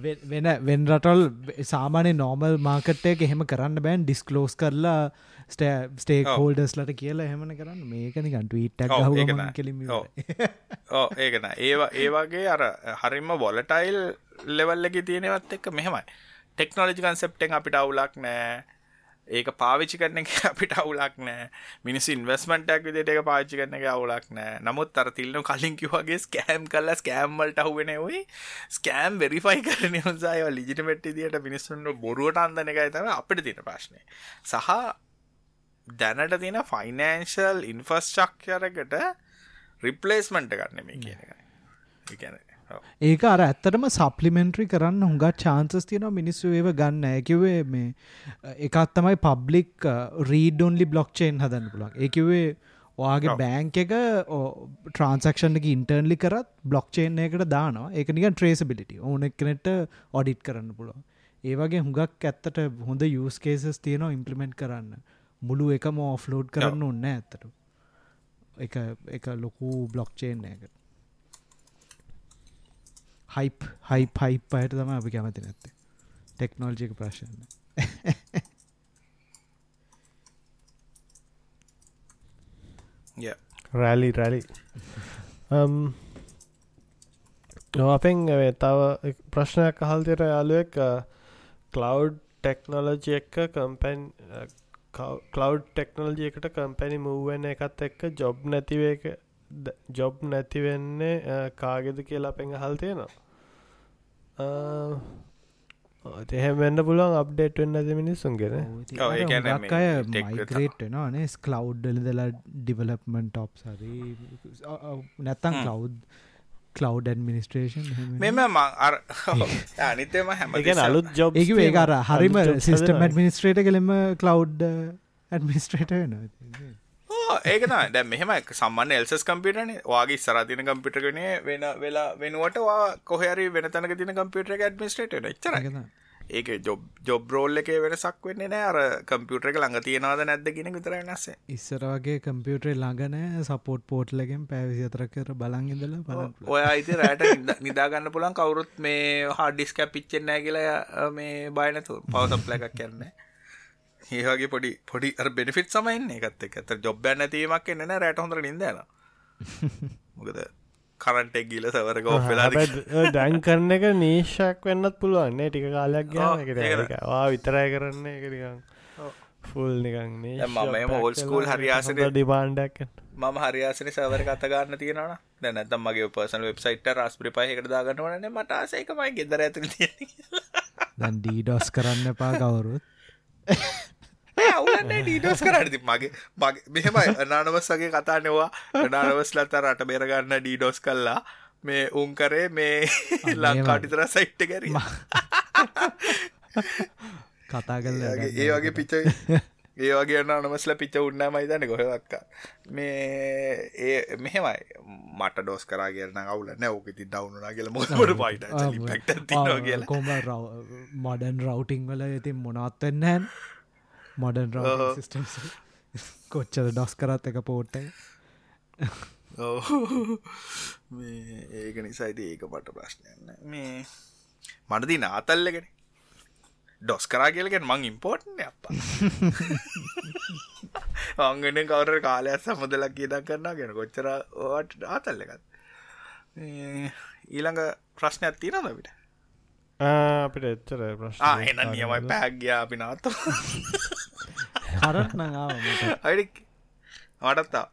වෙන වෙන් රටල් සාමානය නෝමල් මාකට්ටයක එහෙම කරන්න බෑන්. ඩිස්කලෝස් කරලා ස්ටේක් හෝල්ඩස්ලට කියලා එහෙමන කරන්න. මේකනිකන් ටීට්ට කෙලිම ඕ ඒකන ඒවා ඒවාගේ අර හරිම බොලටයිල් ලෙවල්ලක තියෙනවත් එක්ක මෙහෙමයි ටෙක්නෝලජි කන්සෙප්ටෙන් අපිට අවුලක් නෑ. ඒක පාවිච්චි කරන එක [LAUGHS] අපිට අවුලක් නෑ. මිනිස් ඉන්වස්මටක් විදිට එක පාච්චි කරන එක අවුලක් නෑ. නමුත් අර තිල්න කලින් කිවගේ ස්කෑම් කල්ල ස්කෑම්මල්ට අහුවෙන ඔයි ස්කෑම් වෙරිෆයි කරන උසාය ලිජිටමට් දිට මිනිස්සුන්ට බොරුවට අන්දන එකයි තම අපිට තියෙන ප්‍රශ්නය සහ දැනට තියෙන ෆයිනෑන්ශල් ඉන්ෆස්චක්චරකට රිපලේස්මන්ට කරන්න මේ කියන එක ගැන ඒක අර ඇත්තටම සප්ලිමෙන්ට්‍රි කරන්න හුඟත් චාන්සස් තියෙනවා මිනිස්සු ඒව ගන්න. ඇකිවේ මේ එකත් තමයි පබ්ලික් රීඩොන්ලි බ්ලොක්්චේන් හදන්න පුළන් ඒකිවේ ඔයාගේ බෑංක එක ට්‍රන්සක්ෂන් එක ඉන්ටර්න්ලි කරත් බ්ලොක්්චේන් එකට දානවා. ඒක නික ට්‍රේසබිලිටි ඕන එකනෙට ඔඩිට් කරන්න පුළුවන්. ඒවගේ හුඟක් ඇත්තට හොඳ යස් කේසස් තියෙනවා ඉම්පලිමෙන්ට් කරන්න. මුළු එකම ඔෆ්ලෝඩ් කරන්න ඔන්න ඇත්තට එක එක ලොකු බ්ලොක්්චේන් එකට හයිප් හයිප් හයිප් අයට තම අපි කැමති නැත්තේ. ටෙක්නෝල්ජික ප්‍රශ්න රැලි රැලි අපෙන් තව ප්‍රශ්නයක් අහල්තර යාලුවෙක් කලව් ටෙක්නෝලජි එක්ක කම්පැන් කලව් ටෙක්නෝලජි එකට කම්පැනි මුවෙන එකත් එක්ක ජොබ් නැතිවේක ජොබ් නැතිවෙන්නේ කාගෙද කියලා පෙන් හල් තියෙනවා එහෙම වෙන්න පුළුවන් අප්ඩේට් වෙන්න ඇති මිනිස්සුන්ගෙන මයිග්‍රේට් වෙනවානේ ස්කලව් දලා ඩිවලප්මන්ට ඔප් සරි නැත්තං කලව් කලව් ඇඩමිනිස්ට්‍රේෂන් මෙම අනිතම හැම. අලුත් ජොබ් ඒක ඒකර හරිම සිිස්ටම් ඇඩමිනිස්ට්‍රේට කළෙම කලව් ඇඩමිනිස්ට්‍රේට වෙනවා ඒකන දැ මෙහම සම්මන්න එල්සස් කම්පිටන වගේ සරතින කම්පිටරගෙන වෙන වෙලා වෙනුවට වා කොහරි වෙන තැනක තින කම්පියුටර ඇඩමිස්ටේට එච්චර ඒක ජොබ් ජොබ් රෝල් එක වෙනසක් වෙන්නේ නෑ අර කම්පියුටර එක ළඟ තියෙනවාද නැද්ද කියන විතර වෙනස්ස ඉස්සර වගේ කම්පියුටරේ ළඟනෑ සපෝට් පෝට්ලගෙන් පැවිසි අතර කර බලන් ඉදල බල ඔය අයිති රෑට නිදාගන්න පුළන් කවුරුත් මේ හාඩිස් කැපිච්චෙන්නෑ කියලා මේ බයනතු පවසප්ල එකක් කියන්නේ ඒවගේ පොඩි පොඩි බෙනිෆිට සමයින්න එකත් එක ඇත ජොබ්බ නැතිීමක් එන්න රෑට හොඳර නිදන මොකද කරන්ටෙක් ගිල සවර ගෝ වෙලා දැන් කරන එක නීශක් වෙන්නත් පුළුවන්නේ ටික කාලයක් ගවා විතරයි කරන්න. එකරිකන් ෆුල් නිකන් මම හෝල් ස්කූල් හරියාසන ඩිබාන්්ඩක් මම හරියාසන සවර කත ගන්න තියෙනවා දැනත්තම් මගේ පර්සන වෙබ්සයිට රස්පි පහකට දාගන්නවන මට ආසයකමයි ගෙදර ඇතුර තිය දැන් ඩීඩොස් කරන්න පා කවුරුත් අවුලන්නේ ඩීඩෝස් කරටති මගේ මගේ මෙහෙමයි. අනානවස්සගේ කතා නවා අනානවස්ලත රට බේරගන්න ඩීඩෝස් කල්ලා මේ උන් කරේ මේ ලංකාටිතර සයිට්ට කැරීම කතා කල ඒ වගේ පිච ඒ වගේ අනමස්ල පිච උන්න මයිතන ගොහවක්ක මේ ඒ මෙහෙමයි. මට ඩෝස් කරා කියන්න අවුල නැවක ති දවුණනා කියල මොට පයිට කියලා. කොම මොඩන් රවටිං වල ඉතින් මොනත්වෙන්නෑන් මොඩන් රව සිිටම් කොච්චර ඩොස් කරත් එක පෝට්ට [LAUGHS] මේ ඒක නිසායිද ඒක පට ප්‍රශ්නයන්න මේ මටදී නාතල්ලගෙන ඩොස් කරා කියලගෙන මං ඉම්පෝර්ට්න අප අංගෙන කවර කාලයක් සමදලක් කියදක් කරන්න ගෙන කොච්චර ට ආතල්ල එකත් ඊළඟ ප්‍රශ්නයක් තිීනද අපිට? අපිට එච්චර ප්‍රශ්න. එන නියමයි පැක්ගයා අපි නාත [LAUGHS] හරත් නඟාව අඩි [LAUGHS] වටත්තා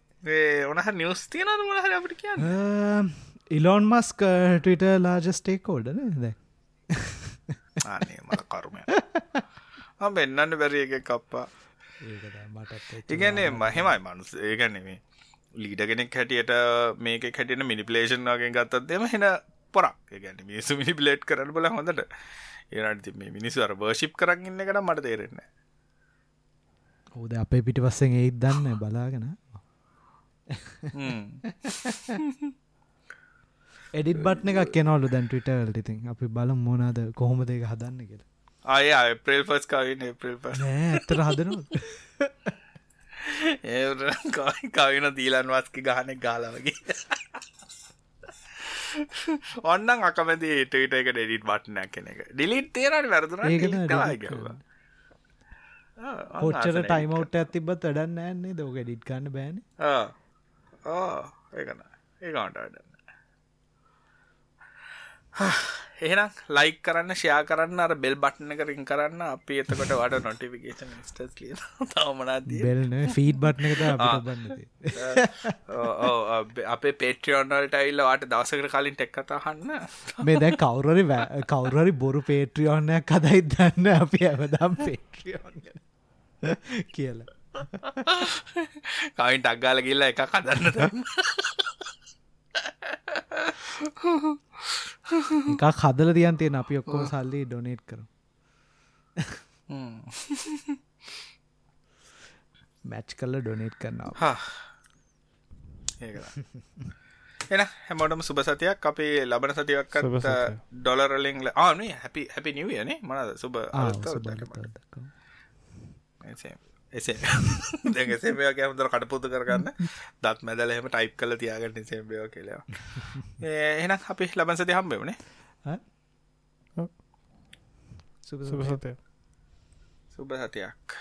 ඕනහ නිවස් තියනද මොනහර අපිට කියන්න? ඉලෝන් මස්ක ටවිට ලාජස්ටේක් ෝඩන දැ අනේ මට කරුමය වෙන්නන්න බැරි එක කප්පා ඉගැන්නේ මහෙමයි මනුස් ඒගැනෙමේ ලීඩගෙනෙක් හැටියට මේක හැටියට මිනිපලේෂන් වගේ ගත්තත් දෙම හෙන පොරක්. ගැන මිනිසු මිනිපලේට් කරන්න බල හොඳට. ඒනට මේ මිනිස්සු අර වර්ශිප් කරන්න ඉන්න කට මට තේරෙන්න ඕද අපේ පිටි පස්සෙන් ඒත් දන්න බලාගෙන. එඩිත් බට්න එකක් කෙනවලු දැන් ටවිටවලට ඉතින්. අපි බල මොනාද කොහොම දෙක හදන්න කියලා. අය අප්‍රේල් පස් කවින ඒප්‍රල් ප ඇත්තර හදනවා ඒ [LAUGHS] කවින දීලන් වස්කි ගහනෙක් ගාලවගේ ඔන්නන් අකමති ඒටට එක. ඩෙඩිට බට්නයක් කෙන එක ඩිලිට් තේරට වැරදුන පොච්චර ටයිමවට් ඇතිබත් වැඩන්න න්නේ දෝක ඩිට් කන්න බෑන. ඒකන ඒකාන්ට අඩන්න එහෙනම් ලයික් කරන්න ෂයා කරන්න අර බෙල් බට්න කරින් කරන්න. අපි එතකොට වඩ නොටිෆිකේෂන් ස්ටස් ලිය තවමනාදී බෙල්න ෆීඩ් බට්න අපේ පේට්‍රියෝන්වල්ට ඇල්ල වාට දවසකට කලින් ටෙක්කතහන්න මේ දැ කවුරරි කවුරරි බොරු පේට්‍රියෝන්නයක් කදයි දන්න අපි ඇවදම් පේට්‍රියෝන් [LAUGHS] කියලා. කවින් ටක්ගාල ගිල්ල එක කදන්න එකක් හදල තියන් තියෙන අපි ඔක්කෝ සල්ලි ඩොනේට් කර මැච් කල්ල ඩොනේට් කරනවා. එන හැමෝටම සුබ සතියක්. අපේ ලබන සතියක්. ඩොලරලිංල ආනේ හැපි හැපි නිවියනේ මනද සුබ එසේ දැ සේමය කැමතර කටපුතු කරගන්න. දත් මැදල එම ටයිප් කල තියාගන්න සේම්බයෝ කෙලවා එහන අපි ලබන්සති හම්බෙවනේ? සුබ සතය සුබ සතියක්